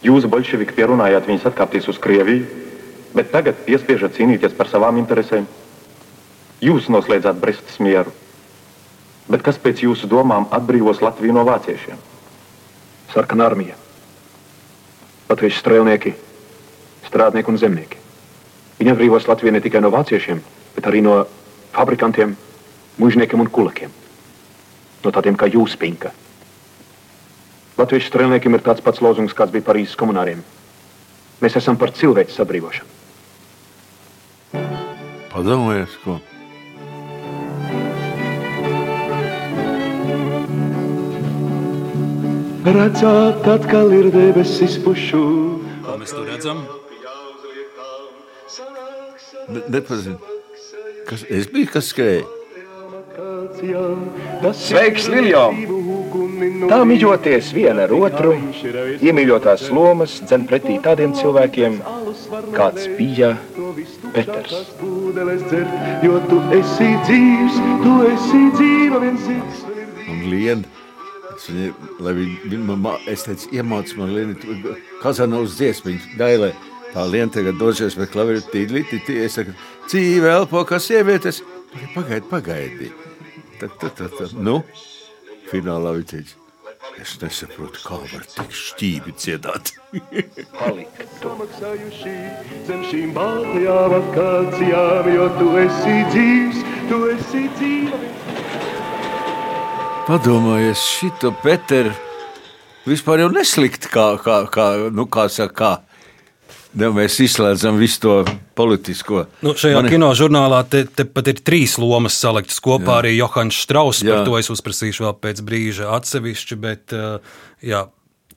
Jūs, bolševiki, pierunājāt viņus atkāpties uz Krieviju, bet tagad piespiežat cīnīties par savām interesēm. Jūs noslēdzāt Brestas mieru. Bet kas pēc jūsu domām atbrīvos Latviju no vāciešiem? Sarkanā armija, latviešu strēlnieki, strādnieki un zemnieki. Viņi atbrīvos Latviju ne tikai no vāciešiem, bet arī no fabrikantiem, mužniekiem un kulakiem. No tādiem kā jūs, Pinka. Latviešu strēlniekiem ir tāds pats lozungs, kāds bija Parīzes komunāriem. Mēs esam par cilvēku sabrīvošanu. Padomājies, ko. Redzēt, atkal ir debesis pušu. Ko mēs tur redzam? Ne, nepazinu. Kas, es biju, kas skrēja. Sveiks, Liljo! Tā mīļoties viena ar otru, iemīļotās lomas dzen pretī tādiem cilvēkiem, kāds bija Peters. Pūdeles dzert, jo tu esi dzīvs, tu esi dzīva viens zirgs. Un Liena, es, viņai, lai viņa, viņa man, es teicu, iemāc man Lienu, Kazanovs dziesmiņu, dailē. Tā Liena tagad dosies pēc klaviera tīdli, tīdli, es saku, dzīve elpo kā sievietes. Pagaidi, pagaidi. Tad, tad, tad, tad, nu, finālā viņa teica, es nesaprotu, kā var tik šķīvi dziedāt. Samaksājuši zem šīm baltajām akācijām, jo tu esi dzīvs, tu esi dzīva viens Padomājies, šito Peteru vispār jau neslikt, kā, kā, kā, nu, kā saka, kā. Ne, mēs izslēdzam visu to politisko. Nu, šajā Man Man... ir- kino žurnālā te, te pat ir trīs lomas saliktas kopā. Jā. Arī Johans Strauss Jā. par to es uzprasīšu vēl pēc brīža atsevišķi. Bet, uh, jā,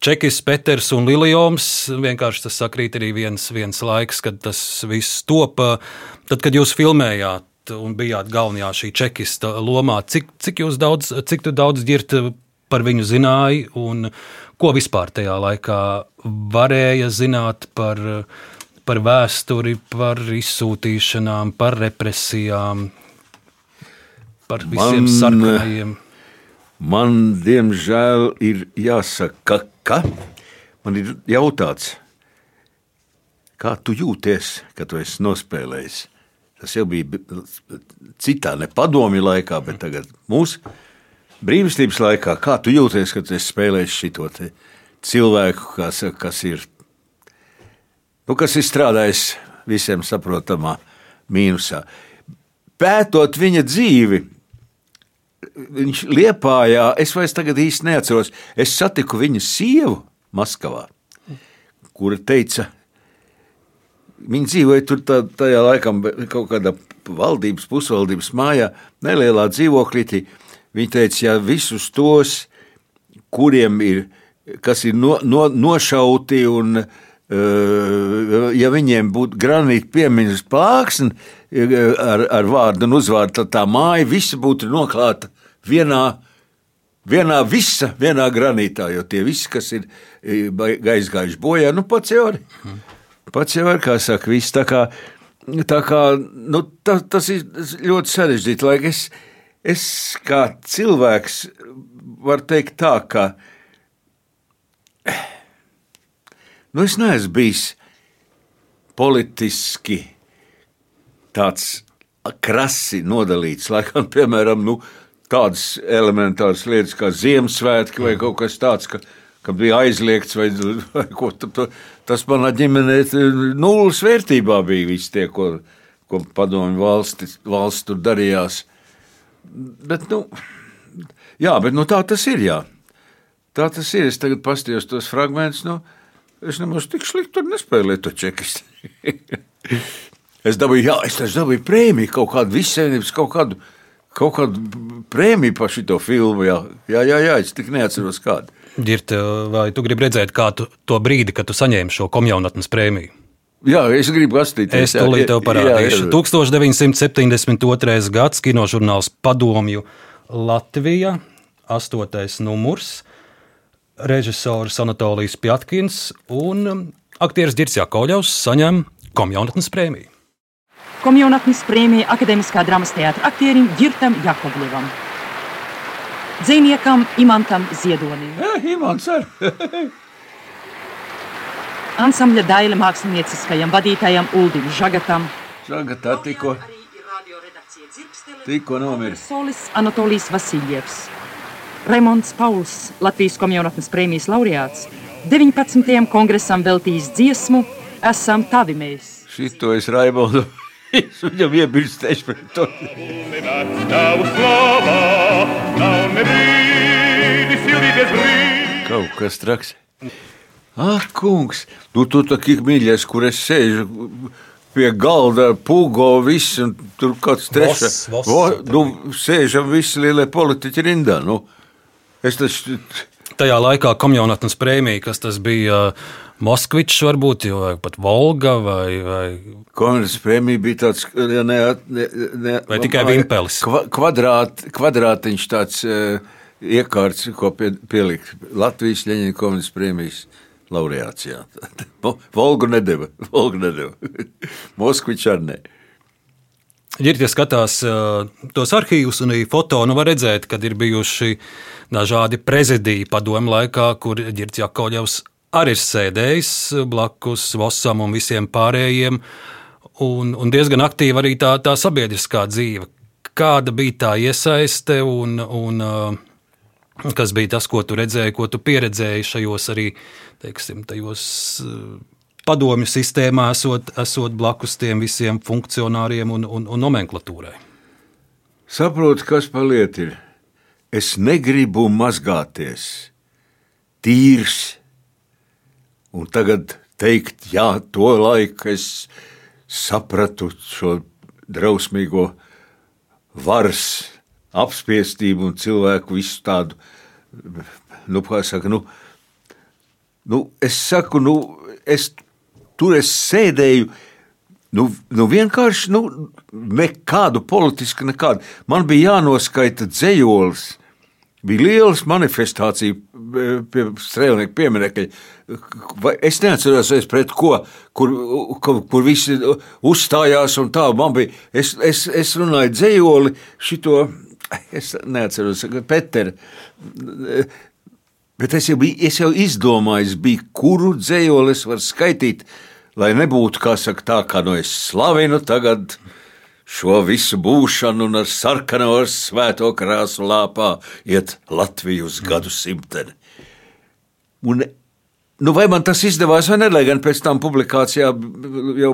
Čekis, Peters un Lieljoms vienkārši tas sakrīt arī viens, viens laiks, kad tas viss topa. Tad, kad jūs filmējāt un bijāt galvenajā šī čekista lomā, cik, cik, jūs daudz, cik daudz ģirt par viņu zināji un ko vispār tajā laikā varēja zināt par, par vēsturi, par izsūtīšanām, par represijām, par visiem Man- sarkanajiem. Man, diemžēl, ir jāsaka, ka man ir jautāts, kā tu jūties, kad tu esi nospēlējis. Tas jau bija bi- citā, ne padomju laikā, bet tagad mūsu brīvības laikā. Kā tu jūties, kad tu esi spēlējis šo cilvēku, kas, kas ir nu, kas ir strādājis visiem saprotamā mīnusā. Pētot viņa dzīvi, viņš liepājā, es vairs tagad īsti neatceros, es satiku viņa sievu Maskavā, kura teica, viņa dzīvoja tur tā, tajā laikā kaut kādā valdības, pusvaldības mājā, nelielā dzīvoklītī. Viņa teica, ja visus tos, kuriem ir, kas ir no, no, nošauti un uh, ja viņiem būtu granīta piemiņas plāksne uh, ar, ar vārdu un uzvārdu, tad tā māja visa būtu noklāta vienā, vienā visa, vienā granītā, jo tie visi, kas ir eh, aizgājuši bojā, nu pats jau ir. Pats jau ir, kā saka, viss tā kā, tā kā nu, ta, tas ir ļoti sarežģīti, lai es, es kā cilvēks varu teikt tā, ka nu, es neesmu bijis politiski tāds krasi nodalīts. Laikam, piemēram, nu, tādas elementāras lietas kā Ziemassvētki vai kaut kas tāds, ka, ka bija aizliegts vai, vai ko tādu. Tas manā ģimenē nulles vērtībā bija viss tie, ko, ko padomju valsts, valsts tur darījās. Bet, nu, jā, bet nu, tā tas ir. Jā. Tā tas ir. Es tagad paskatījos tos fragmentus. Nu, es nemaz tik slikti tur nespēlēju to čekistu. es dabūju, jā, es dabūju prēmiju, kaut kādu vissavienības, kaut kādu, kaut kādu prēmiju par šo filmu. Jā, jā, jā, jā es tik neatceros kādu. Girta, vai tu gribi redzēt, kā tu to brīdi, kad tu saņēmi šo komjaunatnes prēmiju? Jā, es gribu paskatīties. Es tūlīt tev parādīšu. Jā, jā. 1972. gads kinožurnāls Padomju Latvija, astotais numurs, režisors Anatolijas Pjatkins un aktieris Girts Jakovļovs saņem komjaunatnes prēmiju. Komjaunatnes prēmija Akademiskā drāmas teātra aktierim Girtam Jakovļevam. Dziniekam Imantam Ziedonim. Jā, Imants ar. Ansambļa daļa mākslinieckajam vadītājam Uldim Žagatam. Žagatā tikko, tikko nomiris. Solis Anatolijas Vasiljevs. Raimonds Pauls, Latvijas komjaunatnes prēmijas laureāts, 19. kongresam veltījis dziesmu Esam tavi mēs. Šito es Raimondu. Es viņam iebirstēšu pret to. Kaut kas traks. Ah, kungs, nu tu tā kā mīļais, kur es sēžu pie galda ar pugo, viss, un tur kāds trešais. Nu, sēžam visi lielie politiķi rindā. Nu, es taču, Tajā laikā komjaunatnes prēmija, kas tas bija Moskvičs, varbūt, vai pat Volga vai, vai Komerces prēmija bija tāds, ja ne, ne, ne, Vai tikai vimpelis? Kva, kvadrāt, kvadrātiņš tāds uh, iekārts, ko pie, pielikt Latvijas Ļeņina komerces prēmijas laureāts. Jā. Volgu nedeva. Volgu nedeva. Moskvičs arī ne. Ir, ja skatās uh, tos arhīvus un arī foto, nu var redzēt, ka ir bijuši dažādi prezidija padomu laikā, kur Girts Jakovļevs arī ir sēdējis blakus Vosam un visiem pārējiem, un, un diezgan aktīva arī tā, tā sabiedriskā dzīve. Kāda bija tā iesaiste un, un uh, kas bija tas, ko tu redzēji, ko tu pieredzēji šajos arī, teiksim, tajos uh, padomju sistēmā, esot, esot blakus tiem visiem funkcionāriem un, un, un nomenklatūrai. Saprotu, kas paliet ir. Es negribu mazgāties. Tīrs. Un tagad teikt, jā, to laiku es sapratu šo drausmīgo varas apspiestību un cilvēku visu tādu, nu, kā saka, nu, nu es saku, nu, es tur es sēdēju. Nu, nu vienkārši nu, nekādu politisku, nekādu. Man bija jānoskaita dzējolis. Bija liels manifestācija pie strēlnieku pieminiekļa. Es neatceros, es pret ko, kur, kur, kur visi uzstājās un tā. Man bija, es, es, es runāju dzējoli šito, es neatceros, Peter. Bet es jau, biju, es jau izdomāju, biju, kuru dzējoli es varu skaitīt, lai nebūtu kā saka, tā, kā no es slavinu tagad šo visu būšanu un ar sarkano ar svēto krāsu lāpā iet Latviju uz gadu simteni. Un, nu, vai man tas izdevās vai nē, lai gan pēc tam publikācijā jau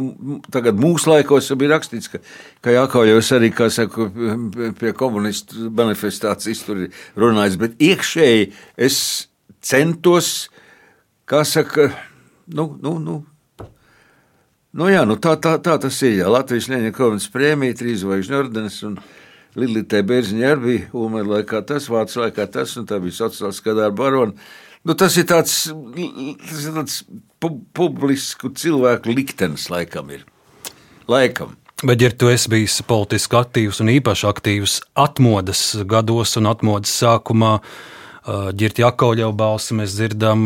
tagad mūsu laikos bija rakstīts, ka, ka Jākaujos arī, kā saka, pie komunistu manifestācijas tur ir runājis, bet iekšēji es centos, kā saka, nu, nu, nu, nu jā, nu tā, tā, tā tas ir. Jā. Latvijas Kovens prēmija, trīs zvaigžņu ordenis un Lilitē Bērziņa arī bija Ulmēra laikā tas, Vācu laikā tas, tā bija sociāliskā darba barona. Nu, tas ir tāds, tas ir tāds pu publisku cilvēku liktenis, laikam ir. Laikam. Bet, ja tu esi bijis politiski aktīvs un īpaši aktīvs atmodas gados un atmodas sākumā, uh, Girta Jakauļeva balsi mēs dzirdam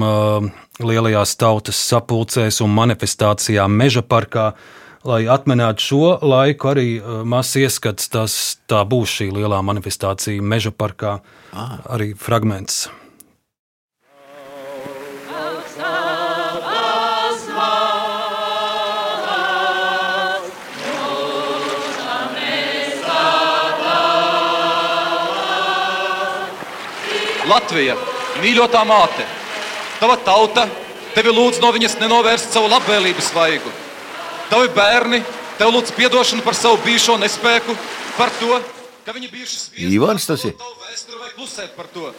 lielajās tautas sapulcēs un manifestācijā Meža parkā. Lai atminētu šo laiku, arī mazs ieskats, tas tā būs šī lielā manifestācija Meža parkā, ah. arī fragments. Latvija, mīļotā māte, tava tauta tevi lūdz no viņas nenovērst savu labvēlības vaigu. Tavi bērni tev lūdz atdošanu par savu bijušo nespēku, par to, ka viņi bijuši Ivans tas ir. Klusēt par to.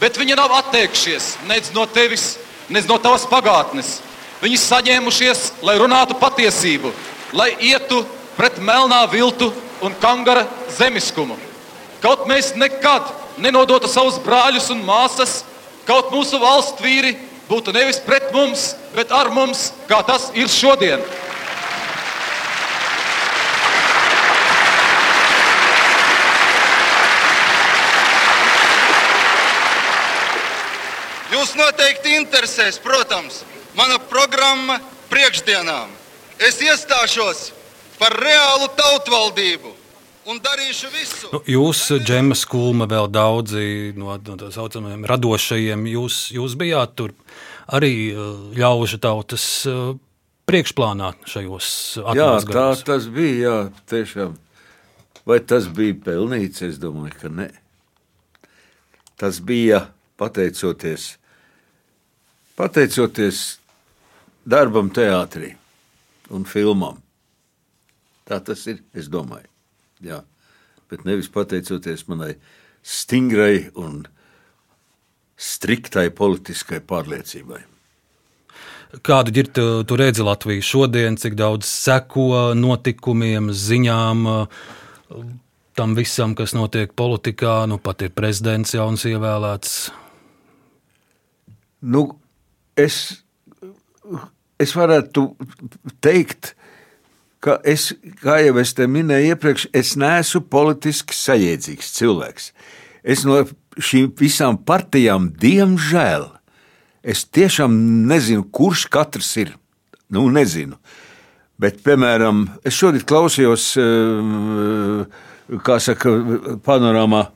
Bet viņi nav atteikšies nec no tevis, nec no tavas pagātnes. Viņi saņēmušies, lai runātu patiesību, lai ietu pret melnā viltu un kangara zemiskumu. Kaut mēs nekad nenodotu savus brāļus un māsas, kaut mūsu valsts vīri būtu nevis pret mums, bet ar mums, kā tas ir šodien. Jūs noteikti interesēs, protams, mana programma priekšdienām. Es iestāšos par reālu tautvaldību un darīšu visu. Nu, jūs, Džemas Kulma, vēl daudzi no, no tā saucamajiem radošajiem, jūs, jūs bijāt tur arī uh, ļaužu tautas uh, priekšplānā šajos atmosfēros. Jā, tā tas bija, jā, tiešām. Vai tas bija pelnīts? Es domāju, ka nē. Tas bija pateicoties, pateicoties darbam teātrī un filmām. Tā tas ir, es domāju. Jā. Bet nevis pateicoties manai stingrai un striktai politiskai pārliecībai. Kādu ir tu, tu redzi Latviju šodien, cik daudz seko notikumiem, ziņām, tam visam, kas notiek politikā, nu pat ir prezidents jauns ievēlēts? Nu, es, es varētu teikt, ka es, kā jau es te minēju iepriekš, es neesmu politiski sajēdzīgs cilvēks. Es no šīm visām partijām, diemžēl, Es tiešām nezinu, kurš katrs ir. Nu, nezinu. Bet, piemēram, es šodien klausījos, eh, kā saka, panorāmā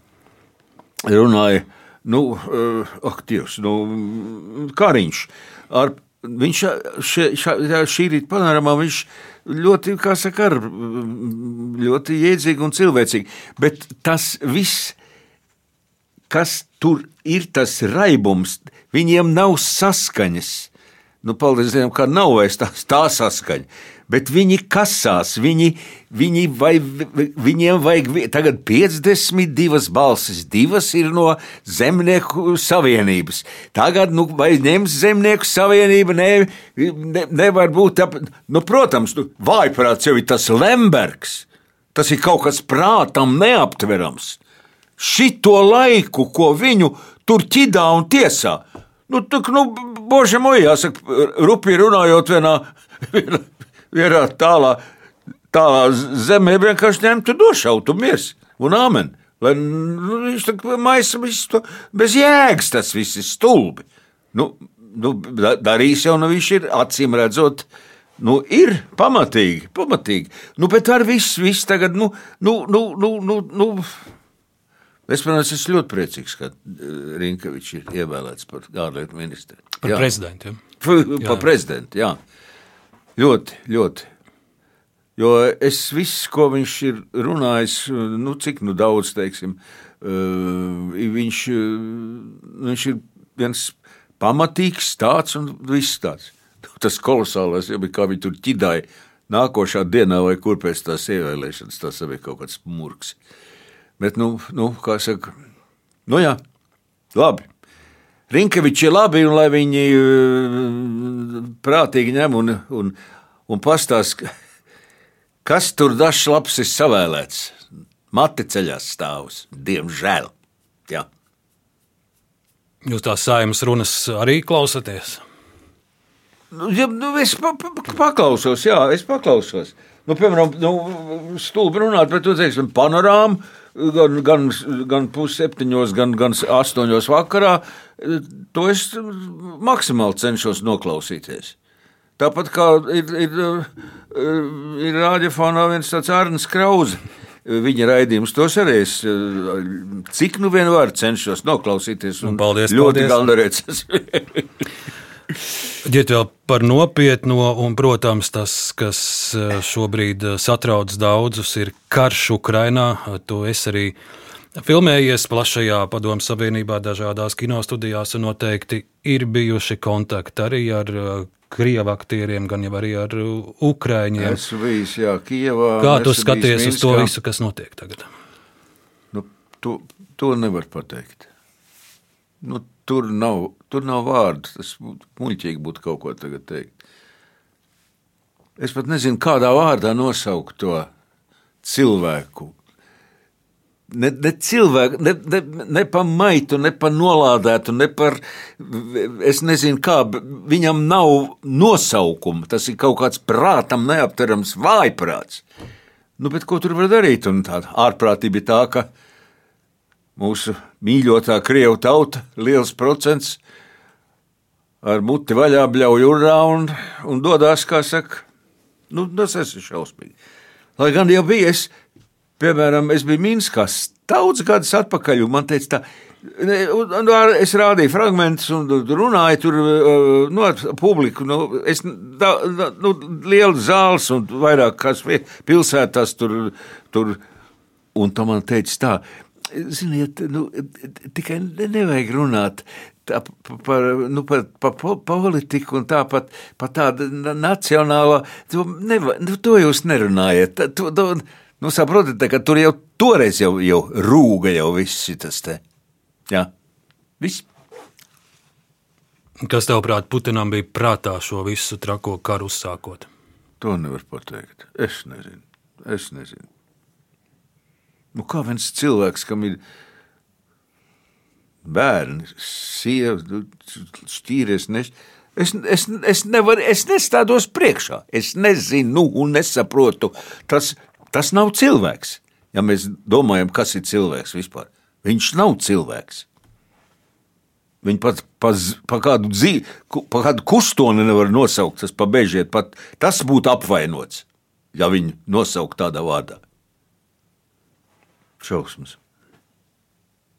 runāja, nu, eh, ak, Dievs, nu, Kariņš. Ar, viņš še, še, šī rīta panorāmā viņš ļoti, kā saka, ar, ļoti jēdzīgi un cilvēcīgi. Bet tas viss, kas tur ir tas raibums, viņiem nav saskaņas. Nu, paldies Dievam, ka nav vairs tā, tā saskaņa. Bet viņi kasās, viņi, viņi vai, viņiem vajag tagad 52 balsis, divas ir no zemnieku savienības. Tagad, nu, vai ņems zemnieku savienība, ne, ne, nevar būt, ap, nu, protams, nu, vājprāts jau ir tas Lembergs. Tas ir kaut kas prātam neaptverams. Šito laiku, ko viņu tur ķidā un tiesā, nu, tā, nu, božam, jāsaka, rupi runājot vienā, vienā vienā tālā, tālā zemē vienkārši ņemtu došautu miers un āmen. Lai nu, viņš tā maisa visu to bez jēgas, tas viss ir stulbi. Nu, nu, darīs jau, nu viņš ir acīm redzot, nu, ir pamatīgi, pamatīgi. Nu, bet ar visu, visu tagad, nu, nu, nu, nu, nu, nu. Es, protams, esmu ļoti priecīgs, ka Rinkevičs ir ievēlēts par ārlietu ministru. Par jā. prezidentu. Ja? Par, par prezidentu, jā. Ļoti, ļoti. Jo es viss, ko viņš ir runājis, nu, cik nu daudz, teiksim, viņš, viņš ir viens pamatīgs tāds un viss tāds. Tas kolosālais, jau bija kā viņi tur ķidāja nākošā dienā vai kur pēc tās ievēlēšanas, tas bija kaut kāds murgs. Bet, nu, nu kā saka, nu jā, labi. Rinkeviči ir labi, un lai viņi uh, prātīgi ņem un, un, un pastāsta, kas tur dažs labs ir savēlēts. Mati ceļās stāvus, diemžēl. Jā. Jūs tās saimas runas arī klausāties? Nu, ja, nu, es pa, pa, paklausos, jā, es paklausos. Nu, piemēram, nu, stulbi runāt, bet tu teiksi, panorāma gan, gan, gan pusseptiņos, gan, gan astoņos vakarā, to es maksimāli cenšos noklausīties. Tāpat kā ir, ir, ir rādiofonā viens tāds Arnēs Krauze. Viņa raidījums tos arī es cik nu vien var cenšos noklausīties. Paldies! Ļoti gandarīts! Ģiet vēl par nopietno, un, protams, tas, kas eh, šobrīd eh, satrauc daudzus, ir karš Ukrainā. To es arī filmējies plašajā padomu savienībā, dažādās kinostudijās, un noteikti ir bijuši kontakti arī ar eh, krievu aktieriem, gan arī ar ukrāņiem. Es biju, jā, Kievā. Kā tu skaties uz to visu, kas notiek tagad? Nu, to, to nevar pateikt. Nu, tur nav Tur nav vārdu. Tas būtu muļķīgi būtu kaut ko tagad teikt. Es pat nezinu, kādā vārdā nosaukt to cilvēku. Ne, ne cilvēku, ne, ne, ne par maitu, ne par nolādētu, ne par. Es nezinu, kā. Viņam nav nosaukuma. Tas ir kaut kāds prātam neaptverams vājprāts. Nu, bet ko tur var darīt? Un tā ārprātība ir tā, ka mūsu mīļotā krievu tauta, liels procents, ar muti vaļā bļauj urā un, un dodas, kā saka, nu, tas ir šausmīgi. Lai gan jau bija, es, piemēram, es biju Minskā daudz gadus atpakaļ, un man teica tā, Nu, es rādīju fragmentus un runāju tur nu, ar publiku. Nu, es, da, da, nu, liela zāles un vairāk kas pilsētās tur. tur un tā man teica tā, ziniet, nu, tikai nevajag runāt tā, par, nu, par, par politiku un tāpat par tādu nacionālo. To, neva, nu, to jūs nerunājat. To, to, nu, saprotat, ka tur jau toreiz jau, jau rūga jau viss tas te. Jā, viss. Kas tavāprāt, Putinam bija prātā šo visu trako karu uzsākot? To nevar pateikt. Es nezinu. Es nezinu. Nu, kā viens cilvēks, kam ir bērni, sieva, nu, šķīries. Ne, es, es, es, nevaru, es nestādos priekšā. Es nezinu un nesaprotu. Tas, tas nav cilvēks. Ja mēs domājam, kas ir cilvēks vispār, viņš nav cilvēks. Viņi pat pa, pa kādu, dzīvi, pa kādu kustoni nevar nosaukt. Tas pabeigšiet, pat tas būtu apvainots, ja viņi nosaukt tādā vārdā. Šausmas.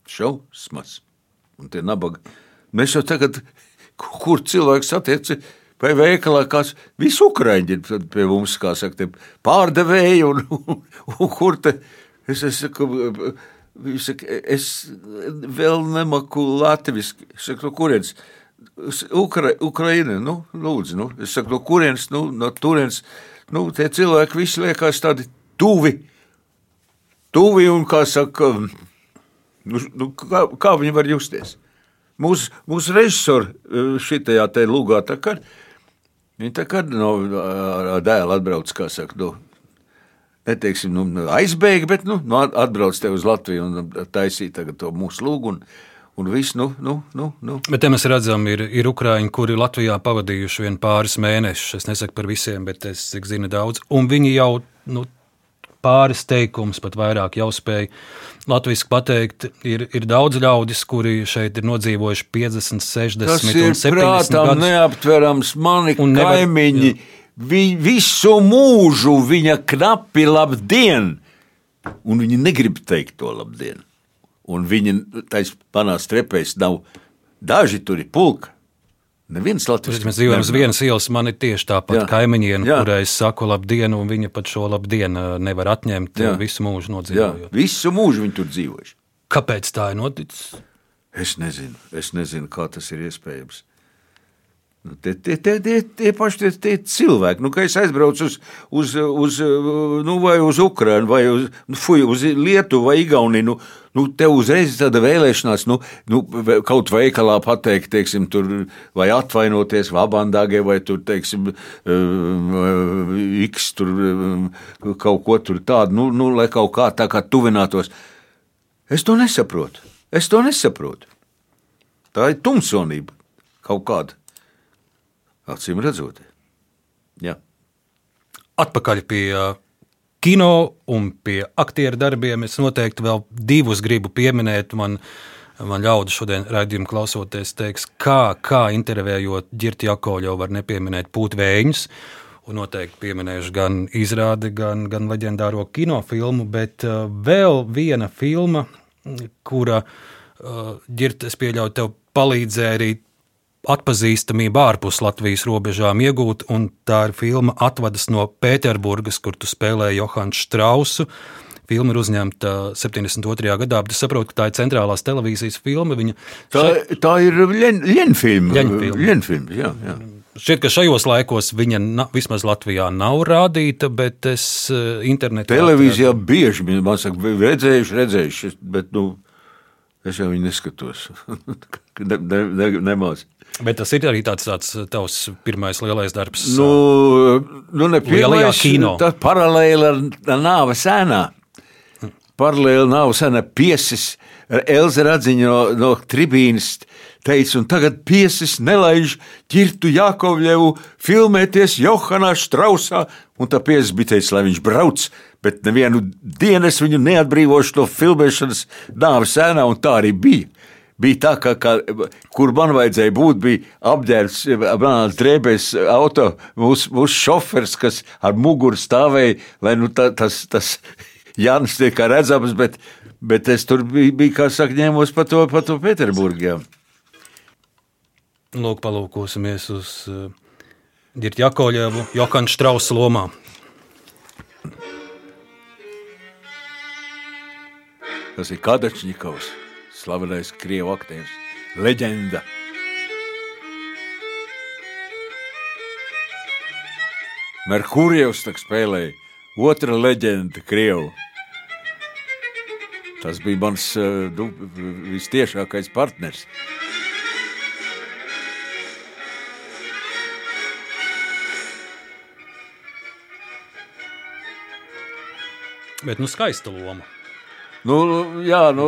Šausmas. Un tie nabaga. Mēs jau tagad, kur cilvēks satiek, vai veikalā, kāds visu ukraiņi pie mums, kā saka, pārdevēji un, un, un kur te. Es, es, saku, saka, es vēl nemaku latviski. Es saku, no kurienes? Ukra, Ukraina, nu, lūdzu, nu. Es saku, no kurienes, nu, no turienes, nu, tie cilvēki visi liekas tādi tuvi, tuvi un, kā saka, nu, nu, kā, kā viņi var justies. Mūsu, mūsu režisori šitajā te lūgā tā kā, viņi tā kā no dēlu atbrauc, kā saka, nu, neteiksim, nu, aizbēga, bet, nu, nu, atbrauc te uz Latviju un taisīja tagad to mūsu lūgu un, un viss, nu, nu, nu, nu. Bet te mēs redzam, ir, ir ukrāņi, kuri Latvijā pavadījuši vien pāris mēnešus. Es nesaku par visiem, bet es zinu daudz. Un viņi jau nu, pāris teikumus, pat vairāk jau spēj latviešu pateikt. Ir, ir daudz ļaudis, kuri šeit ir nodzīvojuši 50, 60 Tas un ir 70 prātām gadus. neaptverams. Mani Un nevar- kaimiņi vi, visu mūžu viņa knapi labdien, un viņi negrib teikt to labdien. Un viņi taisa panā strepēs nav, daži tur ir pulka. Neviens Latvijas Mēs dzīvojam uz vienas ielas, man ir tieši tāpat Jā. kurai es saku labdien, un viņa pat šo labdienu nevar atņemt Jā. visu mūžu nodzīvojot. visu mūžu viņi tur dzīvojuši. Kāpēc tā ir noticis? Es nezinu, es nezinu, kā tas ir iespējams. Nu, Tie, tie, tie, tie, tie paši tie, tie cilvēki, nu, kad es aizbraucu uz, uz, uz, nu, vai uz Ukrajinu, vai uz, nu, fuj, uz Lietuvu vai Igauniju, nu, nu, tev uzreiz ir tāda vēlēšanās, nu, nu, kaut veikalā pateikt, teiksim, tur, vai atvainoties Vabandāgai, vai tur, teiksim, um, X, tur um, kaut ko tur tādu, nu, nu, lai kaut kā tā kā tuvinātos. Es to nesaprotu. Es to nesaprotu. Tā ir tumsonība kaut kāda. Acīm redzot, jā. Atpakaļ pie uh, kino un pie aktieru darbiem. Es noteikti vēl divus gribu pieminēt. Man, man ļaudis šodien raidījumu klausoties, teiks, kā, kā intervējot Girti Jakovļo var nepieminēt pūtvēņus. Un noteikti pieminēšu gan izrādi, gan, gan leģendāro kinofilmu, bet uh, vēl viena filma, kura uh, Girta, es pieļauju, tev palīdzēja arī atpazīstamību ārpus Latvijas robežām iegūt, un tā ir filma Atvadas no Pēterburgas, kur tu spēlēji Johanu Strausu. Filma ir uzņemta 72. gadā, bet es saprotu, ka tā ir centrālās televīzijas filma. Viņa Tā, tā ir Lienfilma. Lienfilma, jā, jā. Šķiet, ka šajos laikos viņa na, vismaz Latvijā nav rādīta, bet es eh, internetā. Televīzijā bieži viņi man saka, redzējuši, redzējuši, bet nu, es jau viņu neskatos. ne, ne, ne, nemaz. Bet tas ir arī tāds, tāds tavs pirmais lielais darbs. Nu, nu ne pirmais, kino. Tā paralēli ar, nāva sēnā. Paralēli nāva sēnā piesis. Elza Radziņa no, no tribīnas teica, un tagad piesis nelaiž ķirtu Jakovļevu filmēties Johanā Štrausā, un tā piesis bija teicis, lai viņš brauc, bet nevienu dienu es viņu neatbrīvošu no filmēšanas nāves sēnā, un tā arī bija. Bija tā, ka, ka, kur man vajadzēja būt, bija apģērbs, manās drēbēs, auto, mūsu mūs šofers, kas ar muguru stāvēja, lai nu, tā, tas, tas Jānis tiek redzams, bet, bet es tur biju, biju kā saka, ņēmos pa to, pa to Pēterburgu. jā. Lūk, palūkosimies uz Girta Jakovļevu, Johana Strausa lomā. Tas ir Kadačņikovs, slavenais krievu aktieris, leģenda. Merkurijevs tak spēlēja otra leģenda, krievu. Tas bija mans eh, nu, vistiešākais partners. Bet nu skaista loma. Nu, jā, nu,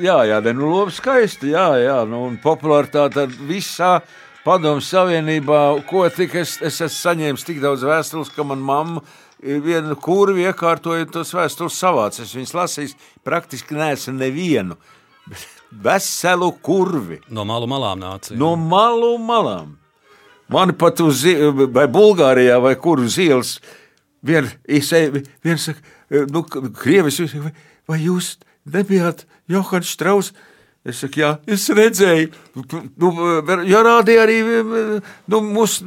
jā, jā, ne, nu, lobi skaisti, jā, jā, nu, un popularitāte visā padomu savienībā, ko tik es, es esmu saņēmis tik daudz vēstules, ka man mamma vienu kurvi iekārtoja tos vēstules savāc. Es viņas lasīju, praktiski neesmu nevienu. Bet veselu kurvi. No malu malām nāca. No malu malām. Man pat uz vai Bulgārijā, vai kur uz ielas, vien, viens saka, nu, Krievis, vai, vai jūs nebijāt Johans Strauss? Es saku, jā, es redzēju, nu, jārādīja arī nu, mūsu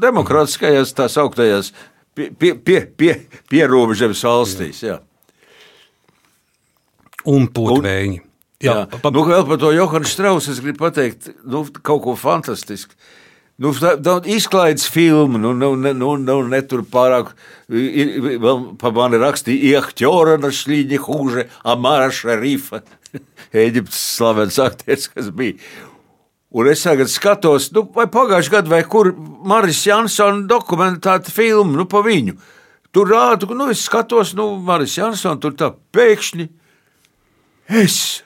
demokrātiskajās tās augtajās pie, pie, pie, pie, pierobežas valstīs. Jā. Un putvēņi. Jā, jā. Pa, nu, vēl par to Johanu Strausu es gribu pateikt nu, kaut ko fantastisku. Nu, tā tā izklaides filma, nu, nu, nu, nu, nu ne tur pārāk. ir- Vēl pa mani rakstīja, Iehķora našļīņa hūže, Amara Šarifa. Eģiptes slavens aktieris, kas bija. Un es tagad skatos, nu, vai pagājušajā gadā, vai kur Maris Jansons dokumentāta filmu nu, pa viņu. Tur rāda, nu, es skatos, nu, Maris Jansons tur tā pēkšņi. Es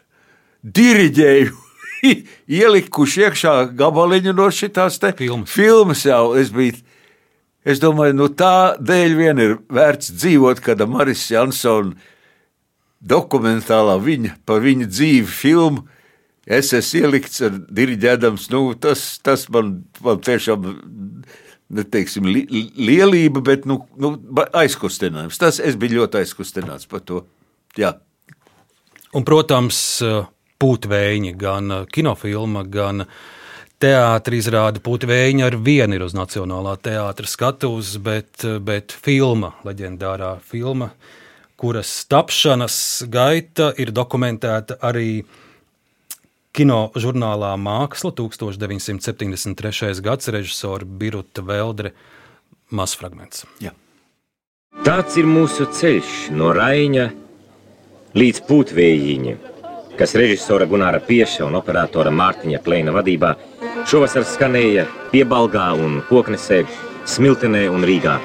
diriģēju, ielikuši iekšā gabaliņu no šīs filmas. filmas jau. Es, biju, es domāju, nu tā dēļ vien ir vērts dzīvot, kad Maris Jansons dokumentālā viņa par viņa dzīvi filmu. Es esmu ielikts ar diriģēdams, nu, tas, tas man, man tiešām neteiksim, li, lielība, bet nu, nu, aizkustinājums. Tas es biju ļoti aizkustināts par to. Jā. Un, protams, pūtvēji, gan kinofilma, gan teātris izrāda pūtvēji ar vienu ir uz Nacionālā teātras skatuves, bet, bet filma, leģendārā filma, kuras tapšanas gaita ir dokumentēta arī kino žurnālā Māksla 1973. gads režisora Biruta Veldre mazfragments. Jā. Tāds ir mūsu ceļš no Raina līdz Pūtvējiņa, kas režisora Gunāra Pieša un operatora Mārtiņa Kleina vadībā šovasar skanēja Piebalgā un Koknesē, Smiltenē un Rīgā.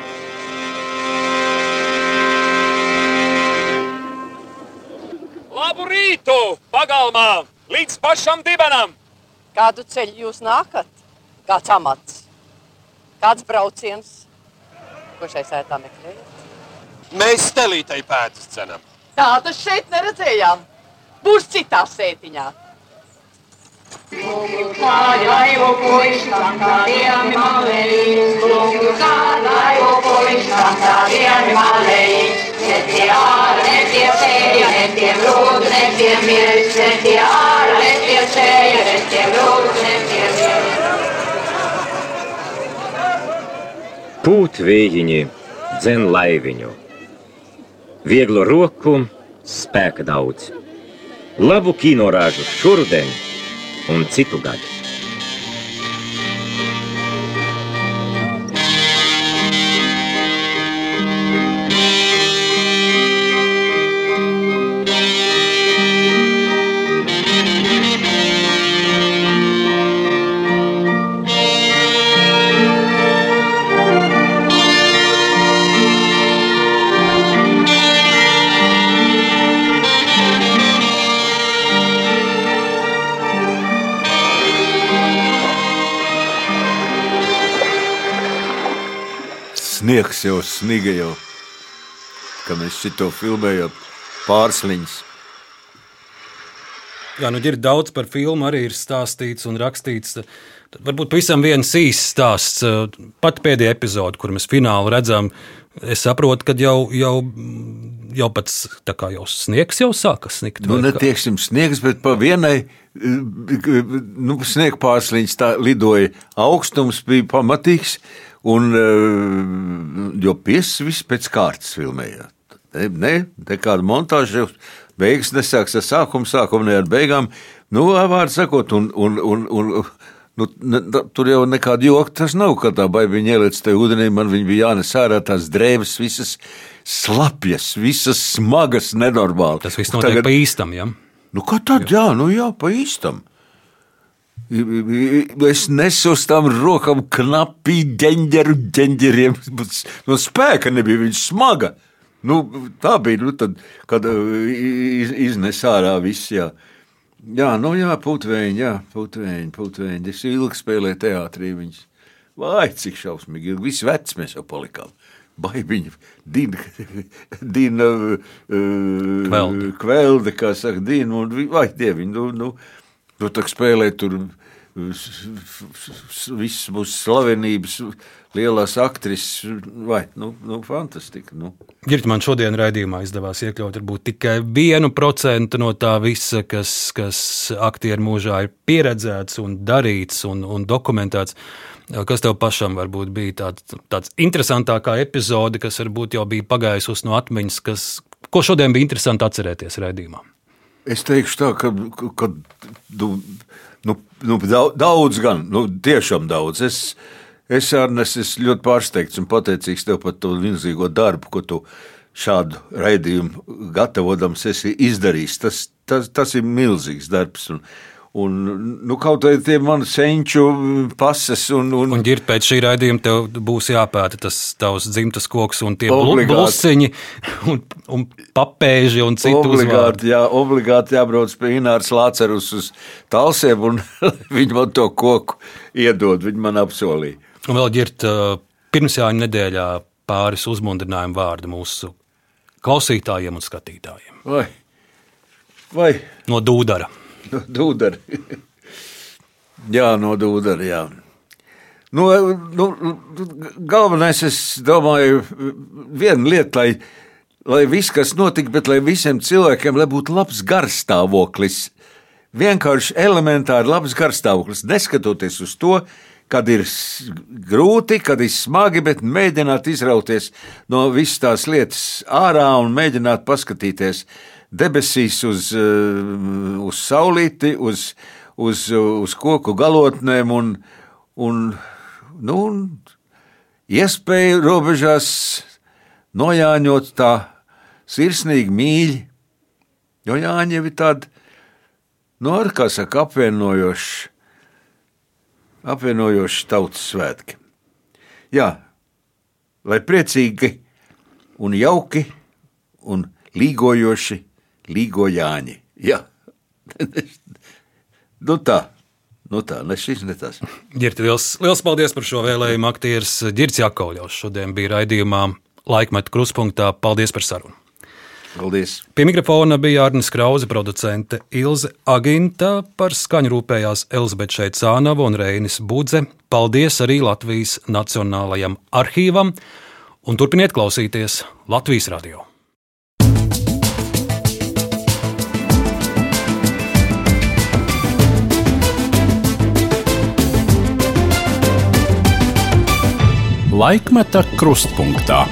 Labu rītu, pagalmā, līdz pašam dibenam! Kādu ceļu jūs nākat? Kāds amats? Kāds brauciens? Ko šai sētā meklējat? Mēs stelītai pēdas cenam. Tādas šeit neredzējām. Būs citā sētiņā. Pūtvējiņi dzen laiviņu. Vieglu roku, spēka daudz. Labu kinorāžu šurden un citu gadu. Sniegs jau sniga jau, kad mēs šito filmējam pārsliņas. Jā, nu ir daudz par filmu, arī ir stāstīts un rakstīts. Tad varbūt pavisam viens īsts stāsts. Pat pēdējā epizode, kur mēs finālu redzam, es saprotu, ka jau, jau, jau pats jau sniegs jau sāka snikt. Nu, netieksim sniegs, bet pa vienai nu, sniega pārsliņas tā lidoja augstums, bija pamatīgs, un eh, jo piesis viss pēc kārtas filmējāt. Ne, ne, nekāda montāža, beigas nesāks ar sākumu, sākumu ne ar beigām. Nu, vārds sakot, un, un, un, un nu, ne, tur jau nekāda joka tas nav, ka tā baigiņa ieliec te ūdenī, man viņa bija jānes ārā tās drēbes, visas slapjas, visas smagas, nenormāli. Tas viss notiek pa īstam, ja? Nu, kā tad, jā, nu jā, pa īstam. Es nesu uz tām rokām knapi ģenģeru ģenģeriem. No spēka nebija viņa smaga. Nu, tā bija, nu, tad, kad uh, iz, iznes ārā viss. Jā, jā nu jā, putvēņi, jā, putvēņi, putvēņi. Es ilgi spēlēju teātrī viņus. Vai cik šausmīgi, ilgi. visi veci mēs jau palikām. baigiņa, dina, dina uh, kvelde, kā saka, dina, un vai dieviņi, nu, nu, nu tā spēlē tur visas mūsu slavenības, lielās aktrises, vai nu, nu, fantastika. Nu. Girta, man šodien raidījumā izdevās iekļaut varbūt tikai vienu procentu no tā visa, kas, kas aktieru mūžā ir pieredzēts un darīts un, un dokumentēts. Kas tev pašam varbūt bija tāds, tāds interesantākā epizode, kas varbūt jau bija pagājusi no atmiņas, kas, ko šodien bija interesanti atcerēties raidījumā? Es teikšu tā, ka, ka nu, nu, nu, daudz gan, nu, tiešām daudz. Es, es Arnes, es ļoti pārsteigts un pateicīgs tev par to milzīgo darbu, ko tu šādu raidījumu gatavojams esi izdarījis. Tas, tas, tas ir milzīgs darbs. Un, Un, nu, kaut kā tie mani senču pases. Un, un, un ģirt pēc šī raidījuma tev būs jāpēta tas tavs dzimtas koks un tie blusiņi un, un papēži un citu obligāti, jā, obligāti jābrauc pie Ināras Lācerus uz talsiem un viņi man to koku iedod, viņi man apsolīja. Un vēl ģirt pirmsjāņu nedēļā pāris uzmundrinājumu vārdu mūsu klausītājiem un skatītājiem. Vai? Vai? No dūdara. No dūdara. jā, no dūdara. Jā. Nu, nu, galvenais, es domāju, viena lieta, lai, lai viss, kas notika, bet lai visiem cilvēkiem lai būtu labs garstāvoklis. Vienkārši elementāri labs garstāvoklis, neskatoties uz to, kad ir grūti, kad ir smagi, bet mēģināt izrauties no visas tās lietas ārā un mēģināt paskatīties debesīs uz, eh, uz saulīti, uz, uz, uz koku galotnēm un, un, nu, un iespēju robežās nojāņot tā sirsnīgi mīļi, jo Jāņi jau ir tādi, nu, ar kā saka, apvienojoši, apvienojoši tautas svētki. Jā, lai priecīgi un jauki un līgojoši Līgo Jāņi. Jā. nu tā. Nu tā, ne šis, ne tas. Girti, liels, liels paldies par šo vēlējumu. Aktieris Girts Jakovļovs šodien bija raidījumā Laikmetu kruspunktā. Paldies par sarunu! Paldies! Pie mikrofona bija Arnis Krause, producente Ilze Aginta, par skaņu rūpējās Elzbieta Šeicānava un Reinis Budze. Paldies arī Latvijas Nacionālajam arhīvam un turpiniet klausīties Latvijas radio! Laikmeta krustpunktā.